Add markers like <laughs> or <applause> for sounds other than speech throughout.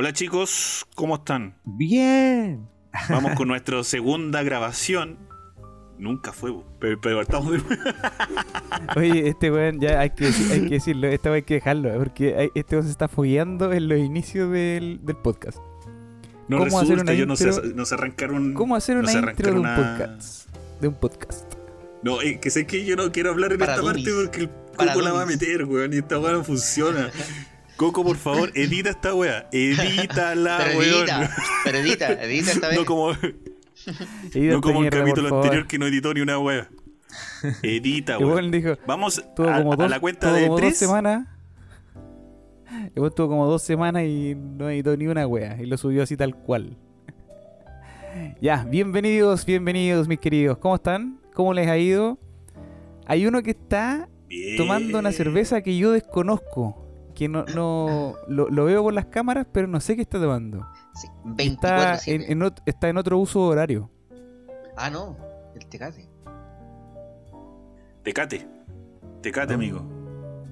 Hola chicos, ¿cómo están? Bien. Vamos con <laughs> nuestra segunda grabación. Nunca fue, pero, pero estamos de <laughs> Oye, este weón, ya hay que, hay que decirlo, esta weón hay que dejarlo, porque hay- este weón se está fogueando en los inicios del, del podcast. No ¿Cómo hacer resulta, una yo no sé, intro? no sé arrancar un... ¿Cómo hacer no una sé intro arrancar de un una- podcast? De un podcast. No, eh, que sé que yo no quiero hablar en Para esta dummies. parte porque el Coco la va a meter, weón, y esta weá no funciona. <laughs> Coco, por favor, <laughs> edita esta weá. Edítala, Pero weón. edita, pero edita, edita esta <laughs> vez. <laughs> No como, Edita no como el capítulo anterior que no editó ni una weá. Edita, weón. weón dijo, Vamos tuvo a, como a la cuenta de como dos tres. semanas. El weón tuvo como dos semanas y no editó ni una wea. Y lo subió así tal cual. Ya, bienvenidos, bienvenidos, mis queridos. ¿Cómo están? ¿Cómo les ha ido? Hay uno que está Bien. tomando una cerveza que yo desconozco. Que no, no lo, lo veo por las cámaras, pero no sé qué está tomando. Sí, Está 24 en, en ot- está en otro uso horario. Ah, no, el Tecate. Tecate. Tecate, amigo.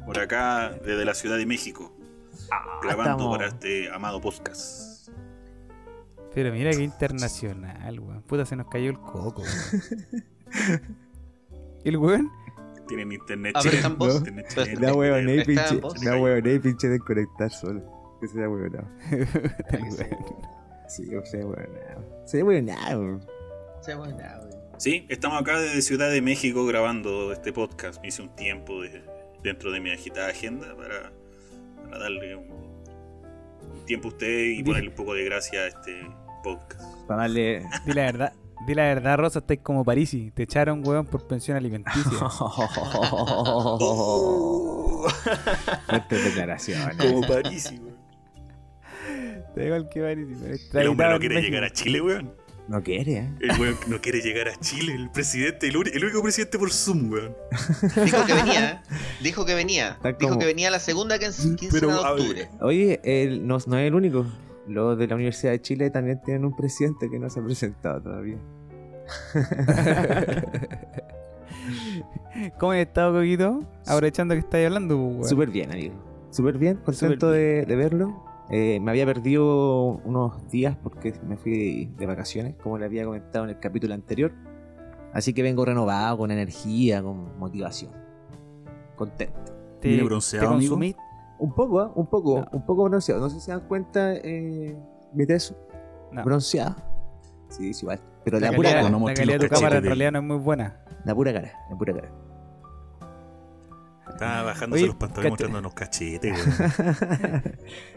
Por acá, desde la Ciudad de México. grabando estamos- para este amado podcast. Pero mira qué internacional, weón. Puta, se nos cayó el coco, weón. <laughs> El weón, Tienen internet está en voz. internet chileno. La en pinche. La huevona y pinche desconectar solo. Que sea huevona. <laughs> el weón. Sí, o sea huevona. Sea huevona. Sí, estamos acá desde Ciudad de México grabando este podcast. Me hice un tiempo de- dentro de mi agitada agenda para, para darle un, un tiempo a usted y ponerle un poco de gracia a este podcast. Para darle. Di la verdad. Di la verdad, Rosa, estáis como Parisi. Te echaron, weón, por pensión alimenticia. <laughs> Fuertes declaraciones. Como París, weón. Da igual que Parisi. pero El hombre no quiere México. llegar a Chile, weón. No quiere, ¿eh? El weón no quiere llegar a Chile, el presidente, el, el único presidente por Zoom, weón. Dijo que venía, ¿eh? dijo que venía. Está Dijo como- que venía la segunda quince- quincena de octubre. Oye, él no, no es el único. Los de la Universidad de Chile también tienen un presidente que no se ha presentado todavía. <laughs> ¿Cómo has estado, Coquito? Aprovechando que estáis hablando, pues. Súper bien, amigo. Súper bien, contento Súper de, de verlo. Eh, me había perdido unos días porque me fui de vacaciones, como le había comentado en el capítulo anterior. Así que vengo renovado, con energía, con motivación. Contento. Te, te bronceado, amigo. consumiste. Un poco, ¿ah? Un poco, No. un poco bronceado. No sé si se dan cuenta, eh, mi teso. No. Bronceado. Sí, sí, igual. Pero La la, pura calidad, cara. no la calidad de los tu cámara en realidad no es muy buena. La pura cara, la pura cara. Estaba bajándose Oye, los pantalones mostrando unos cachetes, weón. <laughs>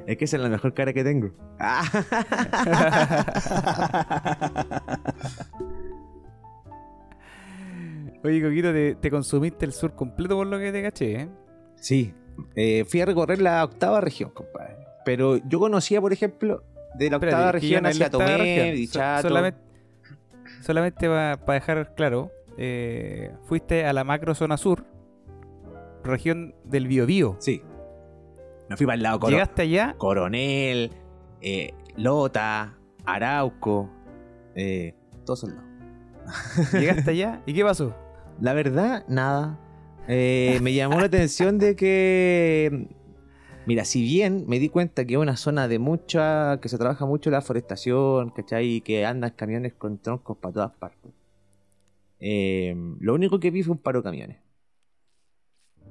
es que esa es la mejor cara que tengo. <laughs> Oye, Coquito, te, te consumiste el sur completo por lo que te caché, ¿eh? Sí, eh, fui a recorrer la octava región, compadre. Pero yo conocía, por ejemplo, de la octava Espérate, región hacia Tomé, región. So- Dichato. solamente solamente para dejar claro, eh, fuiste a la macro zona sur, región del Biobío. Sí. Me fui para el lado Coro- Llegaste allá, Coronel, eh, Lota, Arauco, eh, todos lados. llegaste allá, ¿y qué pasó? La verdad, nada. Eh, me llamó la atención de que, mira, si bien me di cuenta que es una zona de mucha, que se trabaja mucho la forestación, ¿cachai? Y que andan camiones con troncos para todas partes. eh, lo único que vi fue un paro de camiones.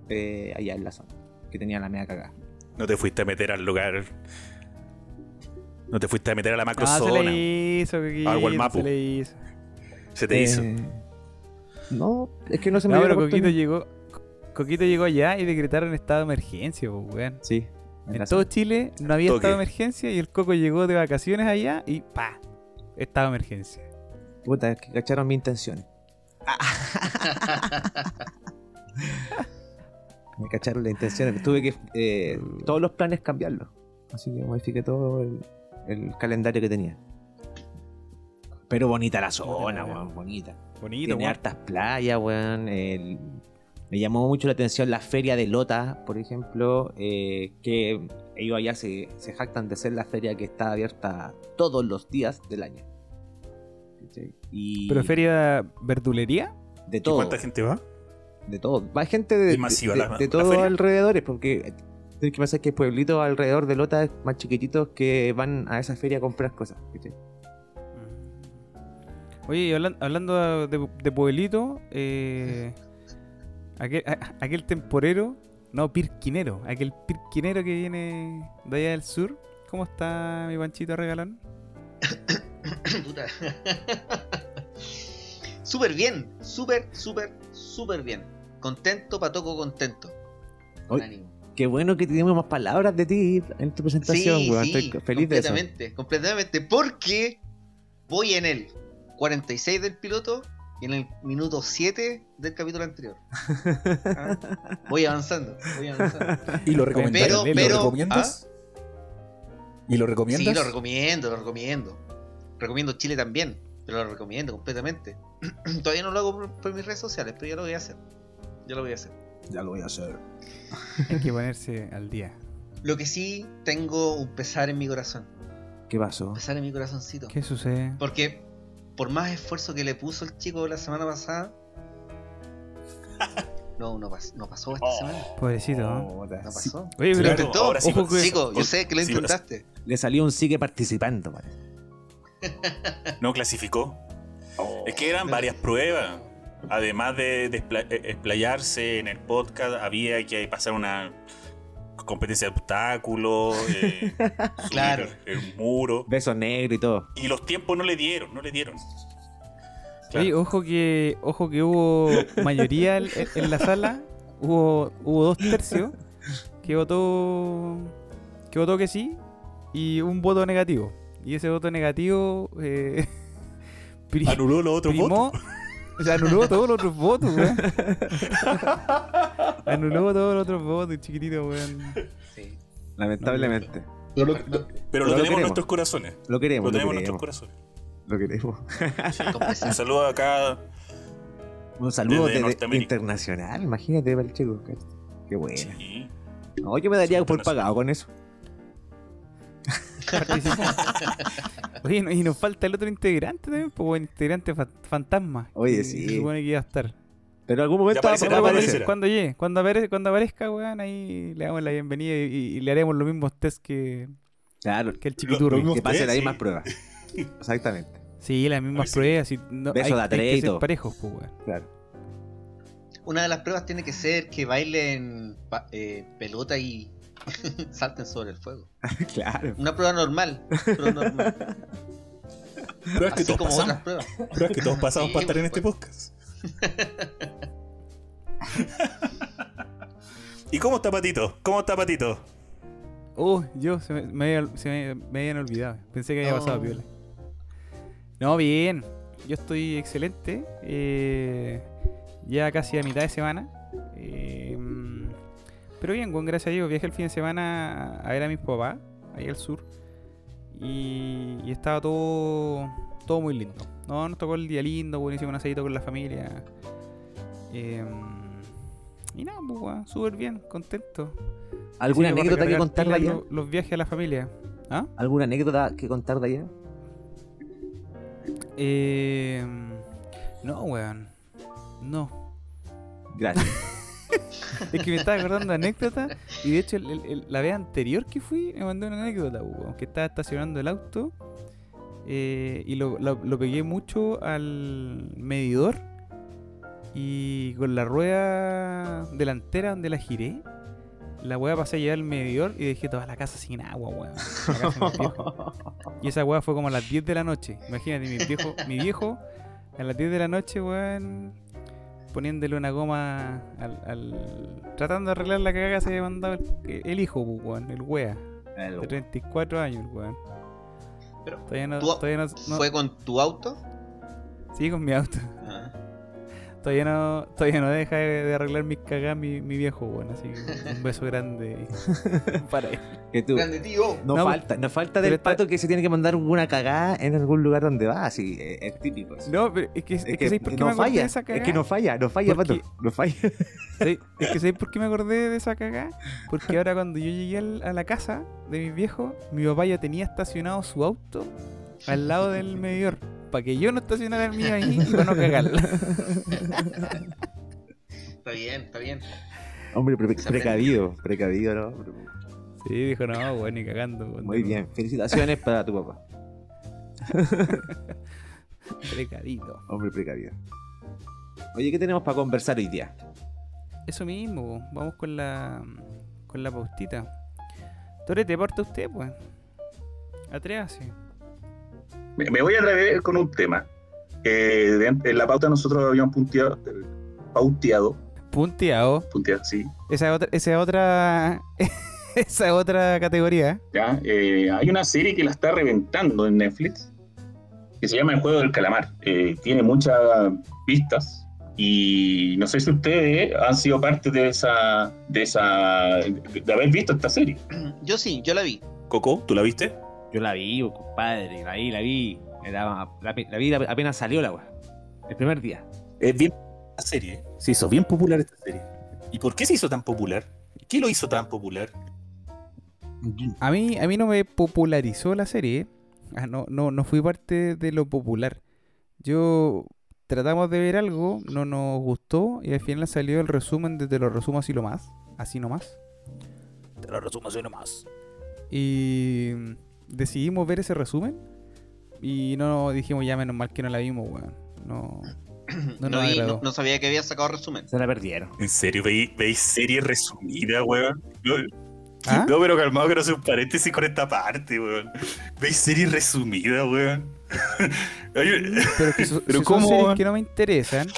Eh, allá en la zona, que tenía la media cagada. No te fuiste a meter al lugar. No te fuiste a meter a la macro Ah, se zona. le hizo, Coquito, Algo al mapu. se le hizo. Se te hizo. Eh, No, es que no se me No, dio la pero Coquito llegó, Coquito llegó allá y decretaron estado de emergencia, pues, weón. Sí. en En la todo. Chile no había Toque. estado de emergencia y el Coco llegó de vacaciones allá y pa, estado de emergencia. Puta, es que cacharon mis intenciones. <laughs> Me cacharon las intenciones. Tuve que eh, todos los planes cambiarlos. Así que modifiqué todo el, el calendario que tenía. Pero bonita la zona, weón, bonita. Bonito, Tiene weón. hartas playas, weón. el- me llamó mucho la atención la feria de Lota, por ejemplo, eh, que ellos allá se, se jactan de ser la feria que está abierta todos los días del año. Y ¿Pero feria verdulería? de ¿Y todo. cuánta gente va? De todo. Va gente de, Es masiva de, la- de la todos alrededores, porque Tienes que pensar que hay pueblitos alrededor de Lota más chiquititos que van a esa feria a comprar cosas. Oye, y hablan- hablando de, de pueblito, eh, aquel, a- aquel temporero, no, pirquinero, aquel pirquinero que viene de allá del sur, ¿cómo está mi panchito regalón? <coughs> Puta. <laughs> súper bien, súper, súper, súper bien. Contento, patoco, contento. Con ánimo. Qué bueno que tenemos más palabras de ti en tu presentación, Sí, weón. sí, Estoy feliz de eso. completamente, completamente, porque voy en el 46 del piloto en el minuto 7 del capítulo anterior. Ah, <laughs> Voy avanzando, voy avanzando. ¿Y lo recomiendas? Pero- ¿Lo pero- recomiendas? ¿Y lo recomiendas? Sí, lo recomiendo, lo recomiendo. Recomiendo Chile también, pero lo recomiendo completamente. <clears throat> Todavía no lo hago por, por mis redes sociales, pero ya lo voy a hacer. Ya lo voy a hacer. Ya lo voy a hacer. Hay que ponerse al día. Lo que sí tengo un pesar en mi corazón. ¿Qué pasó? Un pesar en mi corazoncito. ¿Qué sucede? Porque por más esfuerzo que le puso el chico la semana pasada. <laughs> No, no, pas- no pasó esta Oh. semana. Pobrecito, ¿no? No pasó. Oye, Lo pero Claro, intentó. ahora sí, ojo que- Chico, yo sé que lo Sí, intentaste. Le salió un sigue participando, parece. <laughs> No clasificó. Es que eran varias pruebas. Además de, de expla- eh, explayarse en el podcast, había que pasar una competencia de obstáculos, eh, <laughs> Claro. el muro. Besos negros y todo. Y los tiempos no le dieron, no le dieron. Claro. Oye, ojo que, ojo que hubo mayoría en, en la sala, hubo, hubo dos tercios que votó que votó que sí y un voto negativo. Y ese voto negativo eh, <laughs> Anuló los otros votos. O sea, anuló todos los otros votos, weón. <laughs> anuló todos los otros votos, chiquitito, weón. Sí. Lamentablemente. Pero lo- lo- Pero Pero lo lo tenemos en nuestros corazones. Lo queremos, lo, tenemos en nuestros corazones. Lo queremos. <laughs> Un saludo acá. Un saludo Desde desde Norteamérica. internacional. Imagínate para el chico. Qué- bueno. Sí. No, yo me daría por pagado con eso. Participó. <laughs> Oye, no- y nos falta el otro integrante también, pues, integrante fa- fantasma. Oye, sí. Se supone que iba a estar. Pero en algún momento aparecerá, Cuando, aparecerá. cuando llegue, cuando, apare- cuando aparezca, weón, ahí le damos la bienvenida y, y le haremos los mismos test que, Claro. que el Lo- chiquiturri. lo mismo- Que pasen sí. más pruebas. <laughs> Exactamente. Sí, las mismas sí. pruebas. Y no, Beso hay, de y todo. parejos, pues, weón. Claro. Una de las pruebas tiene que ser que bailen eh, pelota y <laughs> salten sobre el fuego. <laughs> claro. Una prueba normal. Prueba normal. Pruebas que Así todos como pasamos. otras pruebas. Pruebas que todos <laughs> pasamos Sí, para estar en pues, este podcast. ¿Y cómo está Patito? ¿Cómo está Patito? Oh, yo se me, me se me, me habían olvidado. Pensé que había pasado piola. No, bien. Yo estoy excelente. eh, ya casi a mitad de semana. eh, pero bien, con gracias a Dios. Viajé el fin de semana a ver a mis papás, ahí al sur. Y, y estaba todo, todo muy lindo. No, nos tocó el día lindo, bueno, hicimos un asadito con la familia. eh, y nada, pues, súper bien, contento. ¿Alguna Sí, anécdota que contar de allá? Los, los viajes a la familia. ¿Ah? ¿Alguna anécdota que contar de allá? Eh, no, weón. No. Gracias. <laughs> Es que me estaba acordando de anécdotas. Y de hecho, el- el- el- la vez anterior que fui, me mandó una anécdota, weón. Que estaba estacionando el auto. eh, y lo, lo- lo pegué mucho al medidor. Y con la rueda delantera donde la giré. La weá pasé a llevar el medidor y dejé toda la casa sin agua, weón. <laughs> Y esa weá fue como a las 10 de la noche. Imagínate, mi viejo, mi viejo a las 10 de la noche, weón, poniéndole una goma al, al- tratando de arreglar la cagada que se había mandado el, el hijo, pues, weón, el wea. De 34 años, el weón. Pero, Todavía no, ¿tú- todavía no, no- ¿Fue con tu auto? Sí, con mi auto. Ah. Todavía no, todavía no deja de, de arreglar mis cagadas mi, mi viejo, weón. Así que un <laughs> beso grande <laughs> para él. Que tú. Grande tío. No, No, falta, no falta del pato que se tiene que mandar una cagada en algún lugar donde va, así, es, es típico. No, pero es que, es es que, que, ¿sabéis por qué no me acordé falla, de esa es cagada? que no falla, no falla, Porque- pato, no falla. <laughs> Es que ¿sabéis por qué me acordé de esa cagada? Porque ahora cuando yo llegué al- a la casa de mis viejos, mi papá ya tenía estacionado su auto al lado del medidor. Para que yo no estacionara el mío ahí y para no cagarla. Está bien, está bien. Hombre, pre- precavido, precavido, ¿no? Sí, dijo, no, weón, ni cagando. Muy bien, felicitaciones para tu papá. <laughs> Precavito. Hombre precavido. Oye, ¿qué tenemos para conversar hoy día? Eso mismo, vamos con la con la paustita. Torete, parte usted, pues. Atrévase. Me, me voy a atrever con un tema. que de- en la pauta nosotros habíamos punteado, eh, pauteado, Punteado. punteado, sí. Esa es otra, esa es otra, <laughs> esa es otra categoría. ¿ya? Eh, hay una serie que la está reventando en Netflix que se llama El Juego del Calamar. Eh, tiene muchas vistas y no sé si ustedes han sido parte de esa, de esa, de, de haber visto esta serie. Yo sí, yo la vi. Coco, ¿tú la viste? Yo la vi, oh, compadre, la vi, la vi. Era- la, la vi apenas salió la weá. El primer día. Es bien la serie. Se hizo bien popular esta serie. ¿Y por qué se hizo tan popular? ¿Qué lo hizo tan popular? A mí, a mí no me popularizó la serie. Ah, no, no, no fui parte de lo popular. Yo tratamos de ver algo, no nos gustó y al final salió el resumen de Te lo resumo así lo más. Así nomás. Te lo resumo así nomás. Y decidimos ver ese resumen. Y no dijimos ya menos mal que no la vimos, weón. No. No No, vi- no- no sabía que había sacado resumen. Se la perdieron. ¿En serio? ¿Veis, veis serie resumida, weón? No, ¿Ah? no, pero calmado, quiero hacer un paréntesis con esta parte, weón. ¿Veis serie resumida, weón? <laughs> Pero, que so- Pero si ¿cómo, son series weón? que no me interesan,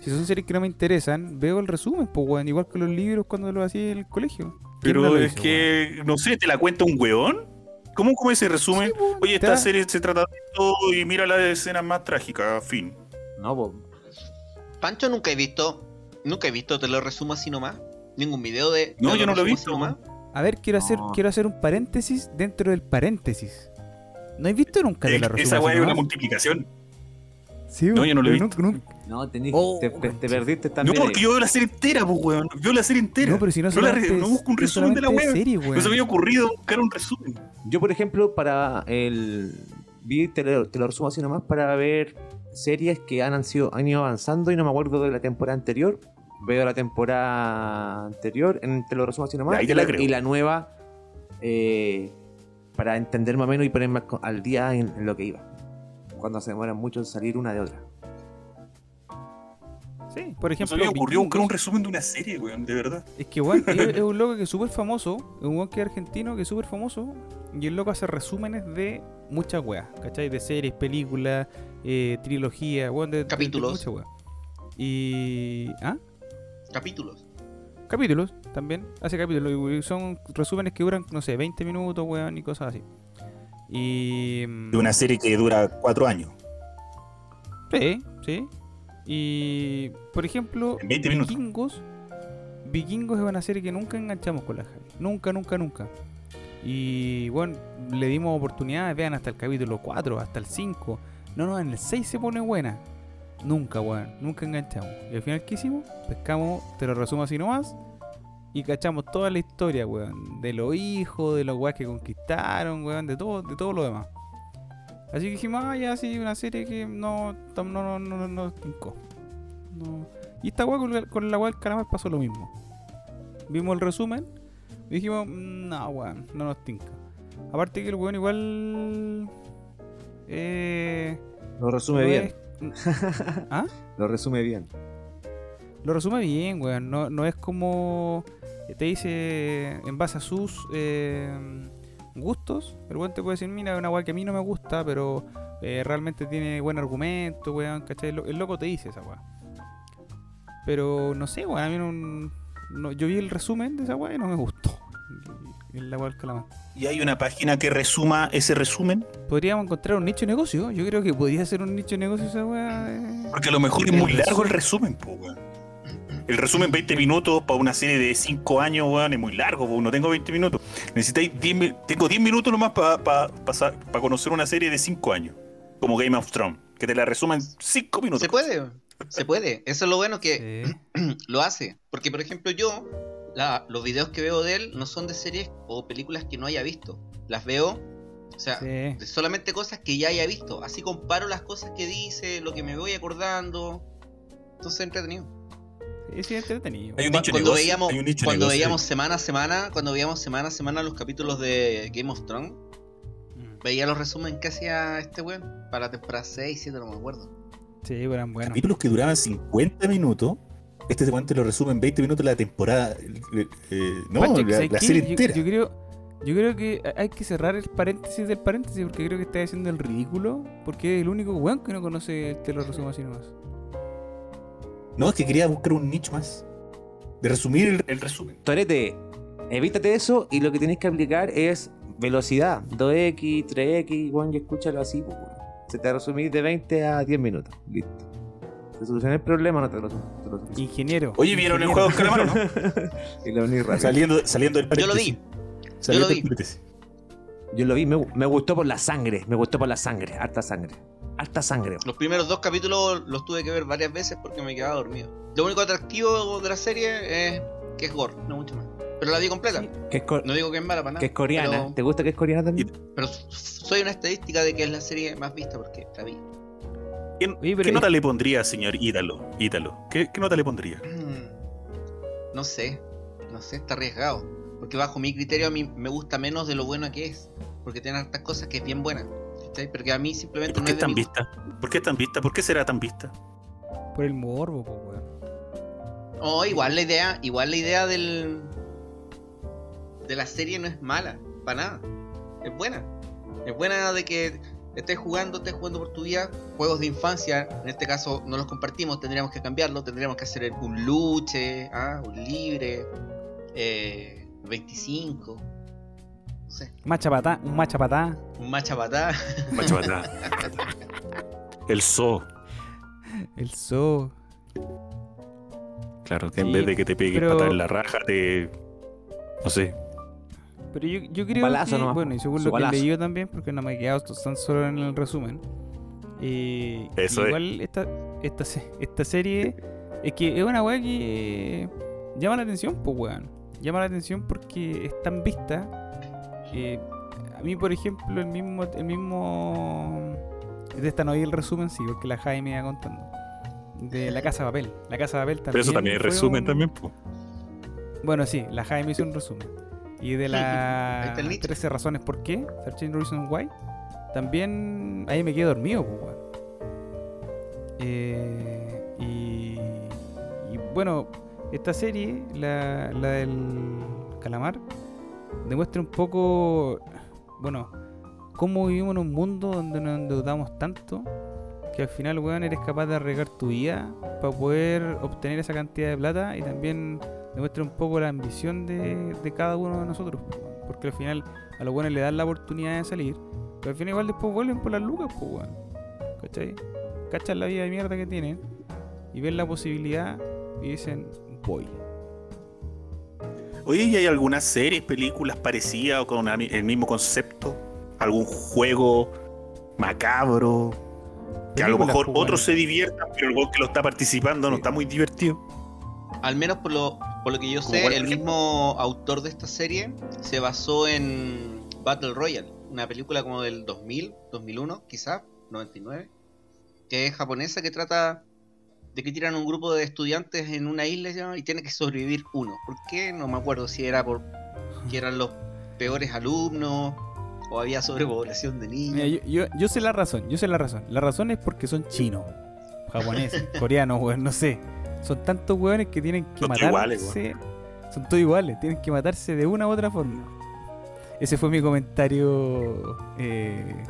si son series que no me interesan, veo el resumen, pues weón, igual que los libros cuando los hacía en el colegio. ¿Quién no pero lo es hizo, que, no sé, ¿te la cuenta un weón? ¿Cómo, cómo ese resumen? Sí, weón, Oye, esta da- serie se trata de esto y mira las escenas más trágicas, fin. No, po. Pancho nunca he visto. Nunca he visto, te lo resumo así nomás. Ningún video de. No, yo no lo he resumo visto, nomás. A ver, quiero hacer, quiero hacer un paréntesis dentro del paréntesis. ¿No has visto nunca de la resumen? esa weá es una multiplicación. Sí, No, yo no lo he visto. nunca- No, tení- Oh, te, te- te perdiste No, también. porque yo veo la serie entera, pues, weón. Veo la serie entera. No, pero si no, No la no busco un es resumen de la weá. serie, No se me weón. había ocurrido buscar un resumen. Yo, por ejemplo, para el. Vi, te lo, te lo resumo así nomás, para ver series que han, han sido, han ido avanzando y no me acuerdo de la temporada anterior. Veo la temporada anterior, en, te lo resumo así nomás. Ahí te y, la creo. y la nueva, eh, para entender más o menos y ponerme al día en, en lo que iba. Cuando se demoran mucho en salir una de otra. Sí, por ejemplo, buscar un resumen de una serie, weón, de verdad. Es que, weón, es, <laughs> es un loco que es súper famoso, es un weón que es argentino que es súper famoso, y el loco hace resúmenes de muchas weas, ¿cachai? De series, películas, eh, trilogía, weón, de, de- de Capítulos. muchas weas. Y. ¿Ah? Capítulos. Capítulos también, hace capítulos, y son resúmenes que duran, no sé, 20 minutos, weón, y cosas así. Y. mm, De una serie que dura cuatro años. Sí, sí. Y. Por ejemplo, En 20 minutos. Vikingos. Vikingos es una serie que nunca enganchamos con la Javi. Nunca, nunca, nunca. Y bueno, le dimos oportunidades, vean hasta el capítulo 4, hasta el 5. No, no, en el 6 se pone buena. Nunca, weón, nunca enganchamos. Y al final, ¿qué hicimos? Pescamos, te lo resumo así nomás. Y cachamos toda la historia, weón. De los hijos, de los weas que conquistaron, weón, de todo, de todo lo demás. Así que dijimos, ah, ya sí, una serie que no, no, no, no, no, no. Y esta weá con, con la weá del calamar pasó lo mismo. Vimos el resumen y dijimos, "Mm, no, weón, no nos tinca. Aparte que el weón igual. Eh, Lo resume no bien. es- <laughs> ¿Ah? Lo resume bien. Lo resume bien, weón. No, no es como. Te dice en base a sus eh, gustos. El weón te puede decir, mira, una weá que a mí no me gusta, pero eh, realmente tiene buen argumento, weón. ¿cachai? El, lo- el loco te dice esa weá. Pero no sé, weón. A mí no, no- Yo vi el resumen de esa weá y no me gustó. El weá del calamar. ¿Y hay una página que resuma ese resumen? Podríamos encontrar un nicho de negocio. Yo creo que podría ser un nicho de negocio esa weá. eh. Porque a lo mejor es El muy largo el resumen, po, weón. El resumen 20 minutos para una serie de 5 años, weón, es muy largo, po. no tengo 20 minutos. Necesitáis 10 mi- tengo 10 minutos nomás para conocer una serie de 5 años, como Game of Thrones, que te la resuman en 5 minutos. Se puede. Se puede. Eso es lo bueno que Sí. <clears throat> lo hace. Porque, por ejemplo, yo, la- los videos que veo de él no son de series o películas que no haya visto. Las veo, o sea, Sí. solamente cosas que ya haya visto. Así comparo las cosas que dice, lo que me voy acordando. Entonces, entretenido. Es entretenido. Hay un cuando negocio, veíamos, hay un nicho de cuando negocio. veíamos semana a semana, cuando veíamos semana a semana los capítulos de Game of Thrones, Mm. veía los resúmenes que hacía este weón para la temporada 6, 7, no me acuerdo. Sí, pero eran buenos. Capítulos que duraban 50 minutos. Este weón te lo resume en 20 minutos la temporada. eh, no, la, serie Yo- entera. Yo, creo, yo creo que hay que cerrar el paréntesis del paréntesis porque creo que está haciendo el ridículo porque es el único weón que no conoce te lo resumo así nomás. No, es que quería buscar un nicho más. De resumir el, el resumen. Torete, evítate eso y lo que tienes que aplicar es velocidad. 2x, 3x, bueno, y escúchalo así, pues. Se te va a resumir de 20 a 10 minutos. Listo. Se soluciona el problema, no te lo, te lo. Ingeniero. Oye, ¿vieron el ingeniero. juego del calamar o no? <laughs> Y lo uní rápido. Saliendo, saliendo del Yo lo vi. Saliendo lo del vi. paréntesis. Yo lo vi, me, me gustó por la sangre, me gustó por la sangre, harta sangre. Harta sangre. Los primeros dos capítulos los tuve que ver varias veces porque me quedaba dormido. Lo único atractivo de la serie es que es gore, no mucho más. Pero la vi completa. Sí. Que es, cor- No digo que es mala para nada. que es coreana. Pero, ¿Te gusta que es coreana también? pero soy una estadística de que es la serie más vista porque la vi. ¿Qué, nota le pondría, señor Ítalo? Ítalo. ¿Qué, qué nota le pondría? Mm, No sé, no sé, está arriesgado. Porque bajo mi criterio a mí me gusta menos de lo buena que es. Porque tiene hartas cosas que es bien buena. ¿cachai? Pero que a mí ¿Y simplemente por no qué es es tan mi vista? ¿Por qué es tan vista? ¿Por qué será tan vista? Por el morbo, po, weón. Oh, igual la idea, igual la idea del de la serie no es mala, para nada. Es buena. Es buena de que estés jugando, estés jugando por tu vida, juegos de infancia, en este caso no los compartimos, tendríamos que cambiarlo, tendríamos que hacer un luche, ah, un libre, eh, 25, no sé, Macha patá, un macha patá. un macha patá. Macho atrás. El zoo. El zoo. Claro, que en vez de que te pegue pero- patada en la raja, te. No sé. Pero yo, yo creo Balazo que, nomás, bueno, y según su lo que leí yo también, porque no me he quedado tan solo en el resumen. eh, Eso es. igual esta, esta, se- esta serie es que es una weá que eh, llama la atención, pues weón. Llama la atención porque es tan vista. eh, a mí, por ejemplo, el mismo, el mismo. De esta no vi el resumen, sí, porque la Jaime iba contando. De la casa de papel. La casa de papel también. Pero eso también es resumen un- también, po. bueno, sí, la Jaime hizo un resumen. Y de las nicho. 13 razones por qué, 13 Reasons Why, también ahí me quedé dormido, pues, weón. Eh, y, y bueno, esta serie, la, la del calamar, demuestra un poco, bueno, cómo vivimos en un mundo donde nos endeudamos tanto que al final, weón, eres capaz de arriesgar tu vida para poder obtener esa cantidad de plata y también demuestra un poco la ambición de, de cada uno de nosotros. Porque al final a los buenos le dan la oportunidad de salir, pero al final igual después vuelven por las lucas, pues, weón. ¿Cachai? Cachan la vida de mierda que tienen y ven la posibilidad y dicen, voy. Oye, ¿y hay algunas series, películas parecidas o con el mismo concepto? ¿Algún juego macabro? Que a lo mejor otros se diviertan, pero el que lo está participando no está muy divertido. Al menos por lo, por lo que yo sé, el mismo autor de esta serie se basó en Battle Royale, una película como del 2000, 2001, quizá, 99, que es japonesa que trata de que tiran un grupo de estudiantes en una isla y tiene que sobrevivir uno. ¿Por qué? No me acuerdo si era por que eran los peores alumnos o había sobrepoblación de niños. Mira, yo, yo, yo sé la razón, yo sé la razón. La razón es porque son chinos, japoneses, <laughs> coreanos, weón, no sé. Son tantos weones que tienen que Son todos matarse. iguales, son todos iguales, tienen que matarse de una u otra forma. Ese fue mi comentario. Eh,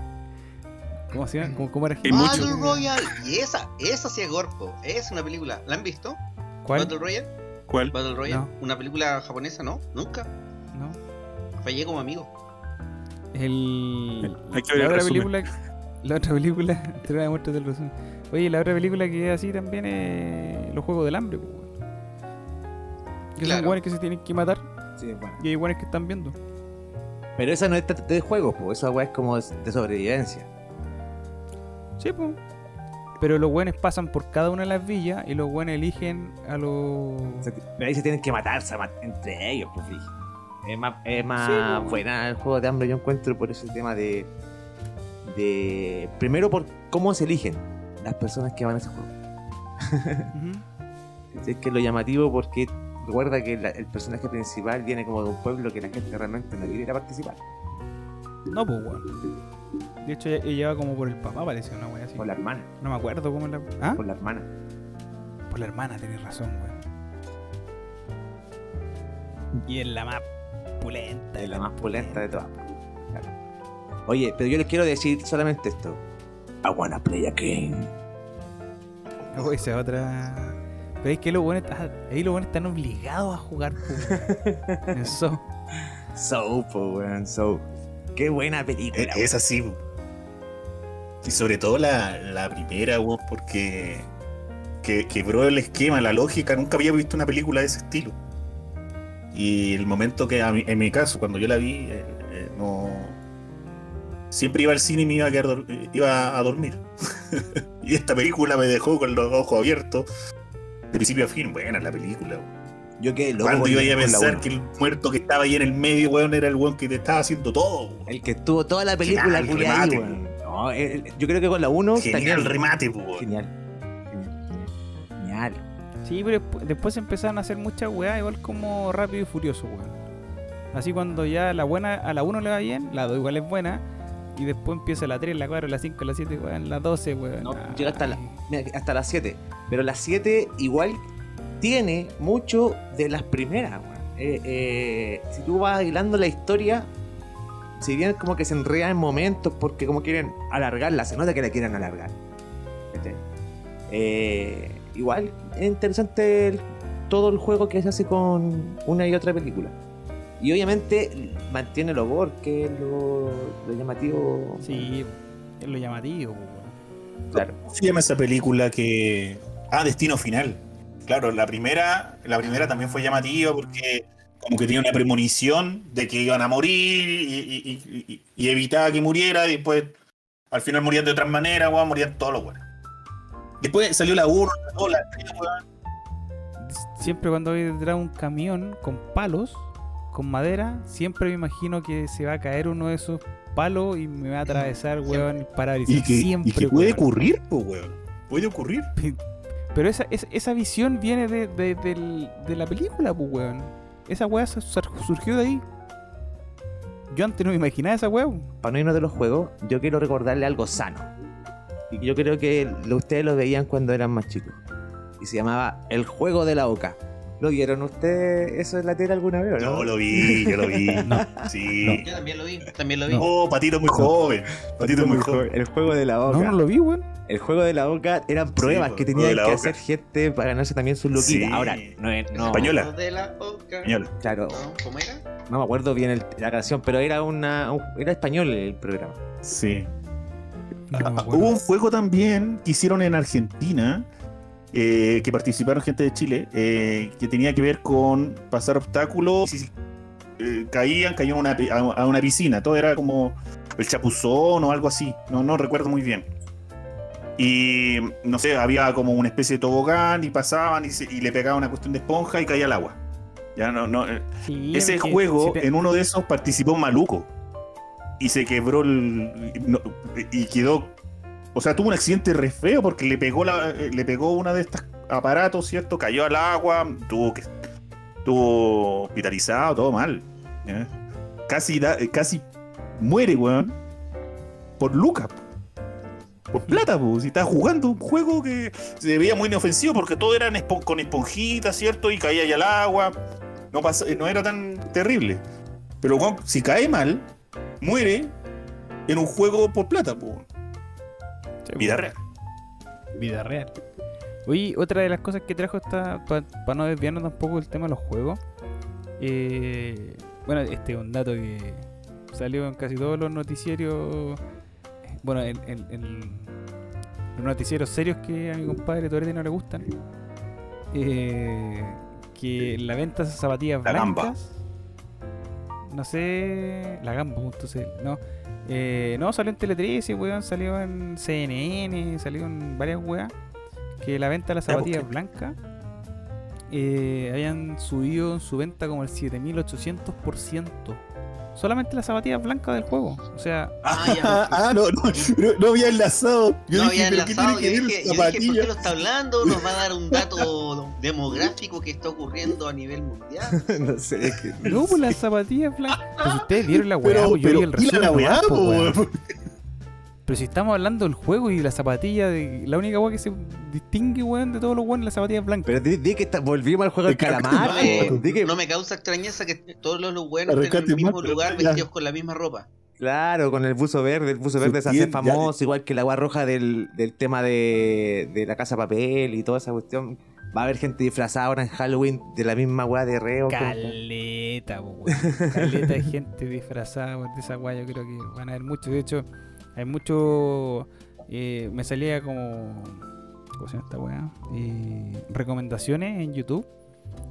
¿Cómo se llama? ¿Cómo, cómo era? Battle mucho. Royale, y esa, esa sí es Gorpo, es una película. ¿La han visto? ¿Cuál? Battle Royale. ¿Cuál? Battle Royale, No. una película japonesa, ¿no? Nunca. No. Fallé como amigo. El, Hay que ver la el otra película. La otra película. Te voy a mostrar el resumen. Oye, la otra película que es así también es Los Juegos del Hambre, pues, weón. Que son weones que se tienen que matar Sí, bueno. y hay weones que están viendo. Pero esa no es de- juegos, pues esa weá es como de sobrevivencia. Sí, pues. Pero los buenos pasan por cada una de las villas y los buenos eligen a los. Pero ahí se tienen que matarse ma- entre ellos, pues. Es más, es más Sí, pues. buena el juego de hambre, yo encuentro por ese tema de. de. Primero por cómo se eligen las personas que van a ese juego. <laughs> Es que es lo llamativo porque recuerda que la- el personaje principal viene como de un pueblo que la gente realmente no quiere ir a participar. No, pues, weón. De hecho, ella lleva como por el papá, parece una wea así. Por la hermana. No me acuerdo cómo la. ¿Ah? Por la hermana. Por la hermana, tenés razón, weón. Y es la más pulenta. Es la más pulenta de todas. Claro. Oye, pero yo les quiero decir solamente esto. I wanna play a game. Oh, esa otra. Pero es que los buenos, ah, ahí los buenos están obligados a jugar, weón. <laughs> Eso. So, po, weón, so. Qué buena película. Es, es así. Y sobre todo la, la primera, weón, porque que, quebró el esquema, la lógica. Nunca había visto una película de ese estilo. Y el momento que, a mí- en mi caso, cuando yo la vi, eh, eh, no. Siempre iba al cine y me iba a, quedar eh, iba a dormir. <laughs> y esta película me dejó con los ojos abiertos. De principio a fin, buena la película. weón. Yo quedé loco. Cuando iba a la pensar que el muerto que estaba ahí en el medio, weón, era el weón que te estaba haciendo todo. weón. El que estuvo toda la película Genial, culiá, ahí, remate, weón. No, el- yo creo que con la 1 Genial remate, po, weón. Genial. Genial. Genial. Sí, pero despu- después empezaron a hacer muchas weas, igual como rápido y furioso, weón. Así cuando ya la buena a la 1 le va bien, la 2 igual es buena. Y después empieza la 3, la 4, la 5, la 7, weón, la 12, weón. No, llega hasta la-. Mira, hasta las 7. Pero las 7 igual tiene mucho de las primeras. Eh, eh, si tú vas hilando la historia, si bien como que se enreda en momentos porque como quieren alargarla, se nota que la quieren alargar. Eh, igual es interesante el- todo el juego que se hace con una y otra película. Y obviamente mantiene lo gore, que es lo, lo llamativo. Sí, es lo llamativo, claro. ¿Cómo se llama esa película que. Ah, Destino Final. Claro, la primera, la primera también fue llamativa porque como que tenía una premonición de que iban a morir y, y- y- y- y evitaba que muriera y después al final morían de otras maneras, weón, morían todos los weones. Después salió la 1, la 2, la 3, weón. Siempre cuando voy detrás de un camión con palos, con madera, siempre me imagino que se va a caer uno de esos palos y me va a atravesar, weón, el parabrisas. Y que, siempre, y que puede weón. ocurrir, pues, weón. Puede ocurrir. <laughs> Pero esa, esa, esa visión viene de, de, la película, pues, weón. Esa weá su- sur- surgió de ahí. Yo antes no me imaginaba esa weá. para no irnos de los juegos, yo quiero recordarle algo sano. Y yo creo que ustedes lo veían cuando eran más chicos. Y se llamaba El Juego de la Oca. ¿Lo vieron ustedes eso en la tele alguna vez o no? Yo lo vi, yo lo vi. <laughs> Sí. Yo también lo vi, también lo vi. Oh, Patito muy joven. Patito muy joven. El Juego de la Oca. No, no lo vi, weón. El Juego de la Oca eran pruebas que tenían que hacer gente para ganarse también sus luquitas. Sí. Ahora, no es. No, Española. De la oca. Española. Claro, No, ¿Cómo era? no me acuerdo bien el- la canción, pero era una un- era español el programa. Sí. Ah. Hubo un juego también que hicieron en Argentina, eh, que participaron gente de Chile, eh, que tenía que ver con pasar obstáculos. eh, caían, caían a una, pi- a, a una piscina. Todo era como el chapuzón o algo así. No, no recuerdo muy bien. Y no sé, había como una especie de tobogán y pasaban y, se- y le pegaban una cuestión de esponja y caía al agua. Ya no, no, eh, Sí, ese juego, en uno de esos participó Maluco. Y se quebró el. no, y quedó. O sea, tuvo un accidente re feo porque le pegó eh, le pegó una de estos aparatos, ¿cierto? Cayó al agua, tuvo que. Estuvo hospitalizado, todo mal. Casi, eh, casi muere, weón. Por Lucas. Por plata, pues. Si estaba jugando un juego que se veía muy inofensivo porque todo era con esponjitas, ¿cierto? Y caía ya al agua. No, pasa- no era tan terrible. Pero weón, si cae mal, muere en un juego por plata, pues. Vida real. Vida real. Oye, otra de las cosas que trajo esta, para no desviarnos tampoco del tema de los juegos. eh, bueno, este es un dato que salió en casi todos los noticieros. Bueno, en, en- en los noticieros serios que a mi compadre Torete no le gustan. eh, que la venta de esas zapatillas La gamba. blancas. No sé. La gamba, C, No. Eh, no, salió en Tele 13, weón, salió en CNN, salió en varias weas. Que la venta de las pues, zapatillas blancas eh, habían subido en su venta como el 7800%. Solamente las zapatillas blancas del juego. O sea, Ah, <laughs> Ah, ya. ah, no, no, no, no había enlazado. Yo no dije, había ¿pero qué enlazado. Yo tiene que ver dije, yo dije, ¿por qué lo está hablando? Nos va a dar un dato demográfico que está ocurriendo a nivel mundial. <laughs> no sé, es que. no, pues las zapatillas blancas. <laughs> Pues ustedes vieron la weá, Pero, pues yo pero, vi el ¿y la resumen. weá, Pero si estamos hablando del juego y la zapatilla, de, la única weá que se distingue, weón, de todos los weones, las zapatillas blancas. Pero di, di que está- volvimos al juego del calamar. No me, po. Di que- no me causa extrañeza que todos los buenos estén en el mismo lugar ya. vestidos con la misma ropa. Claro, con el buzo verde. El buzo verde se hace ya. famoso, igual que la agua roja del, del tema de, de la casa papel y toda esa cuestión. Va a haber gente disfrazada ahora en Halloween de la misma weá de reo. Caleta, weón. Caleta de gente disfrazada de esa weá. Yo creo que van a haber muchos. De hecho, hay mucho. eh, me salía como. ¿Cómo se llama esta weá? Eh, recomendaciones en YouTube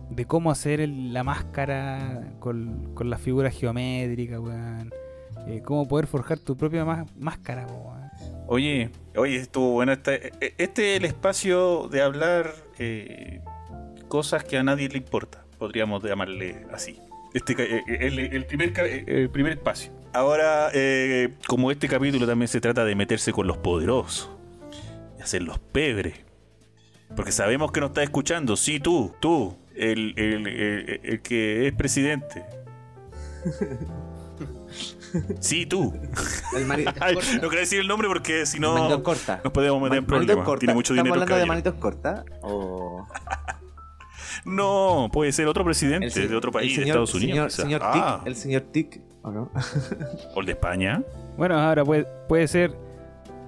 de cómo hacer el- la máscara con, con las figuras geométricas, weón. Eh, cómo poder forjar tu propia más- máscara, weón. Oye, oye, estuvo bueno. Este, este es el espacio de hablar eh, cosas que a nadie le importa. Podríamos llamarle así. Este, el, el primer, el primer espacio. Ahora, eh, como este capítulo también se trata de meterse con los poderosos y hacerlos pebres. Porque sabemos que nos está escuchando. Sí, tú, tú, el, el- el- el que es presidente. <laughs> Sí, tú. El mani- <laughs> Ay, no quiero decir el nombre porque si no nos podemos meter en problemas. Tiene mucho ¿Estamos dinero hablando de manitos cortas? O... <laughs> No, puede ser otro presidente de otro país, de Estados Unidos. Señor, señor Ah, Tic, el señor Tic, ¿o no? <laughs> o el de España. Bueno, ahora puede, puede ser.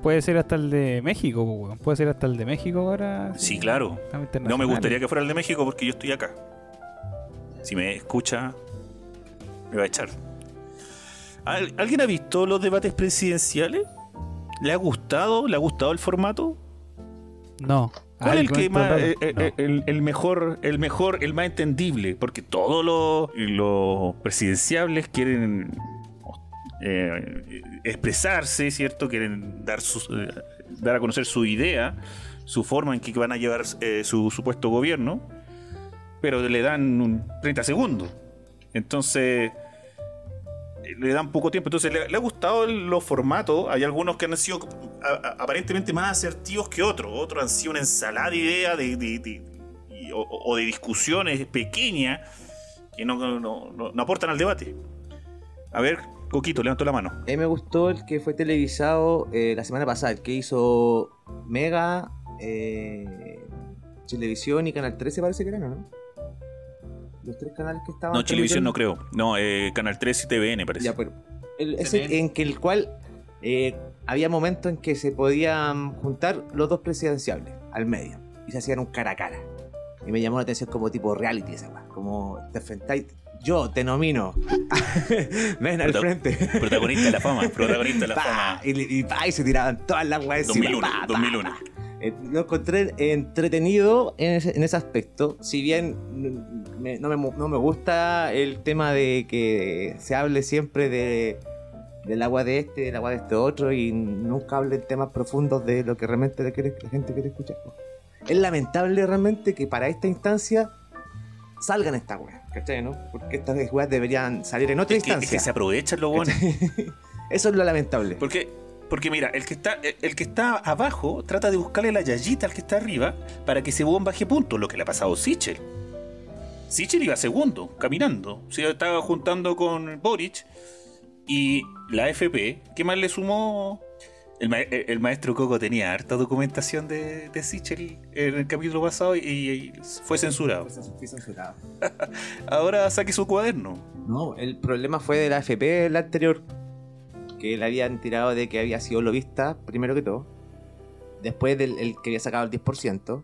Puede ser hasta el de México, weón. Puede ser hasta el de México ahora. Sí, claro. No me gustaría que fuera el de México porque yo estoy acá. Si me escucha, me va a echar. ¿Al- ¿Alguien ha visto los debates presidenciales? ¿Le ha gustado? ¿Le ha gustado el formato? No. ¿Cuál es el que más, eh, eh, No. eh, el, el mejor, el mejor, el más entendible? Porque todos los, los presidenciables quieren eh, expresarse, ¿cierto? Quieren dar, sus, dar a conocer su idea, su forma en que van a llevar su supuesto gobierno, pero le dan un 30 segundos. Entonces, le dan poco tiempo. Entonces, le, le ha gustado los formatos. Hay algunos que han sido aparentemente más asertivos que otros. Otros han sido una ensalada de ideas de, o, de discusiones pequeñas que no, no- no- aportan al debate. A ver, Coquito, levanto la mano. A mí me gustó el que fue televisado eh, la semana pasada, el que hizo Mega, eh, Televisión y Canal 13 parece que eran, ¿no? Los tres canales que estaban. No, Televisión no creo. No, eh, Canal 3 y TVN parece. Ya, pero el- ese en que el cual eh, había momentos en que se podían juntar los dos presidenciables al medio y se hacían un cara a cara. Y me llamó la atención como tipo reality esa weá, como te enfrentáis. Yo te nomino. Ven <laughs> al Prota- frente. Protagonista de la fama. <laughs> Protagonista de la Pa, fama. Y, y, pa, y se tiraban todas las weas encima. 2001. pa, pa, 2001. pa. Eh, Lo encontré entretenido en ese, en ese aspecto. Si bien me- no, me, no me gusta el tema de que se hable siempre de del agua de este, del agua de este otro y nunca hablen temas profundos de lo que realmente quiere- la gente quiere escuchar. Es lamentable realmente que para esta instancia salgan estas weas, ¿cachai? ¿no? Porque estas weas deberían salir en otra Es que, es instancia. que se aprovechan los buenos. <laughs> Eso es lo lamentable. Porque, porque mira, el que está, el que está abajo trata de buscarle la yayita al que está arriba para que ese huevón baje puntos, lo que le ha pasado a Sichel. Sichel iba segundo, caminando. Se estaba juntando con Boric y la FP, ¿qué más le sumó? El, ma- el maestro Coco tenía harta documentación de, de Sichel en el capítulo pasado y, y fue censurado. Fui censurado. <laughs> Ahora saque su cuaderno. No, el problema fue de la FP, la anterior, que le habían tirado de que había sido lobista, primero que todo. Después del el que había sacado el 10%.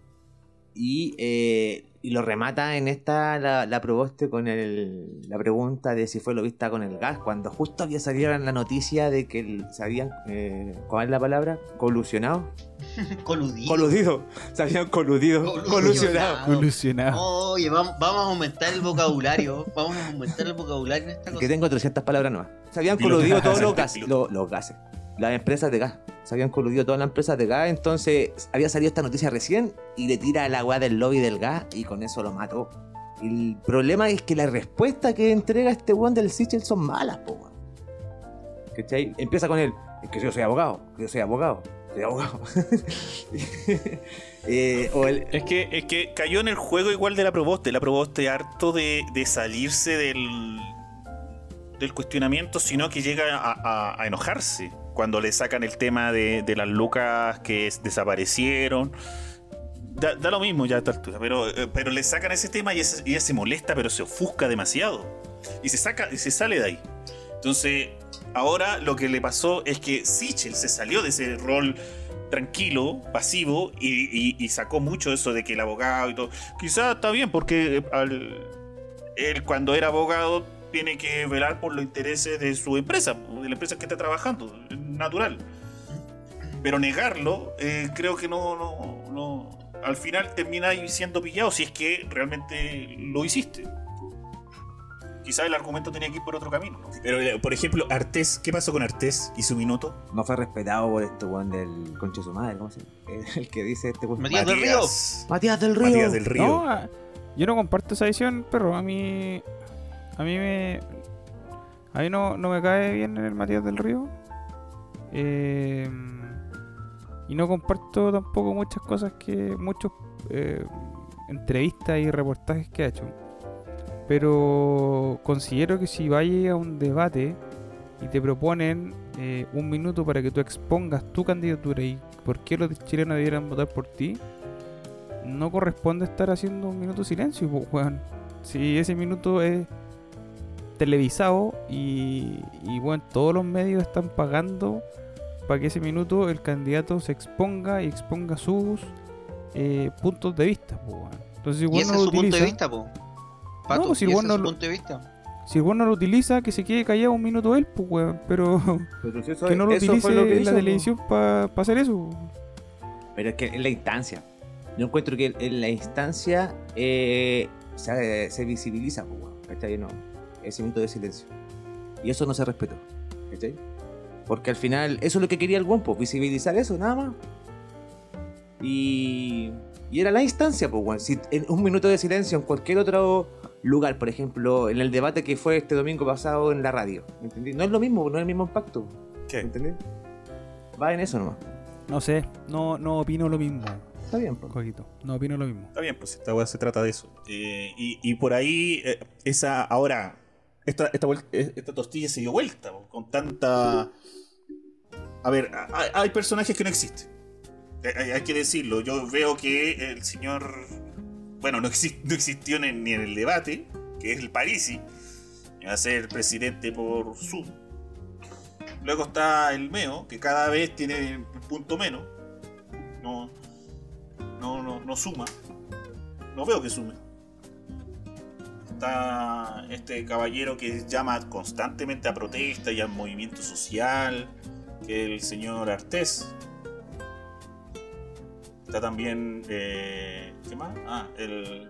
Y, eh, y lo remata en esta la, la proboste con el, la pregunta de si fue lobista con el gas, cuando justo había salido la noticia de que se habían, eh, ¿cuál es la palabra? Colusionado. <laughs> Coludido. Coludido. Se habían coludido. Colusionado. Colusionado. Colusionado. Oye, vamos, vamos a aumentar el vocabulario. <laughs> Vamos a aumentar el vocabulario en esta cosa. Que tengo 300 palabras nuevas. Se habían coludido todos los <laughs> gases. Los, los gases. Las empresas de gas. Se habían coludido todas las empresas de gas. Entonces había salido esta noticia recién y le tira el agua del lobby del gas y con eso lo mató. El problema es que la respuesta que entrega este weón del Sichel son malas, po. ¿Cachai? Empieza con él, es que yo soy abogado, que yo soy abogado, soy abogado. <laughs> Eh, Es que, es que cayó en el juego igual de la Proboste. La Proboste harto de, de salirse del, del cuestionamiento, sino que llega a enojarse cuando le sacan el tema de, las lucas que es- desaparecieron. Da, lo mismo ya a esta altura, pero, eh, pero le sacan ese tema y ella se molesta, pero se ofusca demasiado. Y se saca, y se sale de ahí. Entonces, ahora lo que le pasó es que Sichel se salió de ese rol tranquilo, pasivo, y, sacó mucho eso de que el abogado y todo. Quizás está bien, porque eh, al- él cuando era abogado tiene que velar por los intereses de su empresa, de la empresa que está trabajando, es natural. Pero negarlo, eh, creo que no, no, no- Al final termina ahí siendo pillado si es que realmente lo hiciste. Quizás el argumento tenía que ir por otro camino. ¿no? Pero, eh, por ejemplo, Artés, ¿qué pasó con Artés y su minuto? no fue respetado por este weón del concho de su madre, ¿cómo se llama? <laughs> El que dice este weón. Matías del Río. Matías- Matías del Río. Matías del Río. No, ah, yo no comparto esa visión, pero a mí. A mí me. A mí no, no me cae bien el Matías del Río. Eh, y no comparto tampoco muchas cosas que. Muchos eh, entrevistas y reportajes que ha hecho. Pero considero que si vayas a un debate y te proponen eh, un minuto para que tú expongas tu candidatura y por qué los chilenos debieran votar por ti, no corresponde estar haciendo un minuto de silencio, weón. Si ese minuto es televisado y, y bueno, todos los medios están pagando para que ese minuto el candidato se exponga y exponga sus eh, puntos de vista, po, weón. Entonces, si Y bueno ese no es lo su punto de utiliza, vista, po. Pato, pues si y el ese es no su lo- punto de vista. si el bueno no lo utiliza, que se quede callado un minuto él, pues weón. Pero <laughs> Pero si eso- que no lo utilice lo que en hizo, la televisión para hacer eso. Pero es que en la instancia. Yo encuentro que en la instancia eh, se, se visibiliza, pues, weón, ¿cachai? No, ese minuto de silencio. Y eso no se respetó, ¿cachai? Porque al final, eso es lo que quería el weón, pues, visibilizar eso, nada más. Y, y era la instancia, pues, weón. Si en un minuto de silencio en cualquier otro lugar, por ejemplo, en el debate que fue este domingo pasado en la radio, ¿entendí? No es lo mismo, no es el mismo impacto, ¿Qué? ¿entendí? Va en eso nomás. No sé, no, no opino lo mismo, Está bien, pues. Coquito. No opino lo mismo. Está bien, pues esta weá se trata de eso. Eh, y, y por ahí, eh, esa ahora, esta, esta, eh, esta tortilla se dio vuelta con tanta. A ver, hay, personajes que no existen. Eh, Hay, que decirlo. Yo veo que el señor. Bueno, no, exi- no existió ni, ni en el debate, que es el Parisi. Va a ser presidente por Zoom. Luego está el Meo, que cada vez tiene un punto menos. No, no, no, no suma. No veo que sume. Está este caballero que llama constantemente a protesta y al movimiento social, que es el señor Artés. Está también. Eh, ¿Qué más? Ah, el.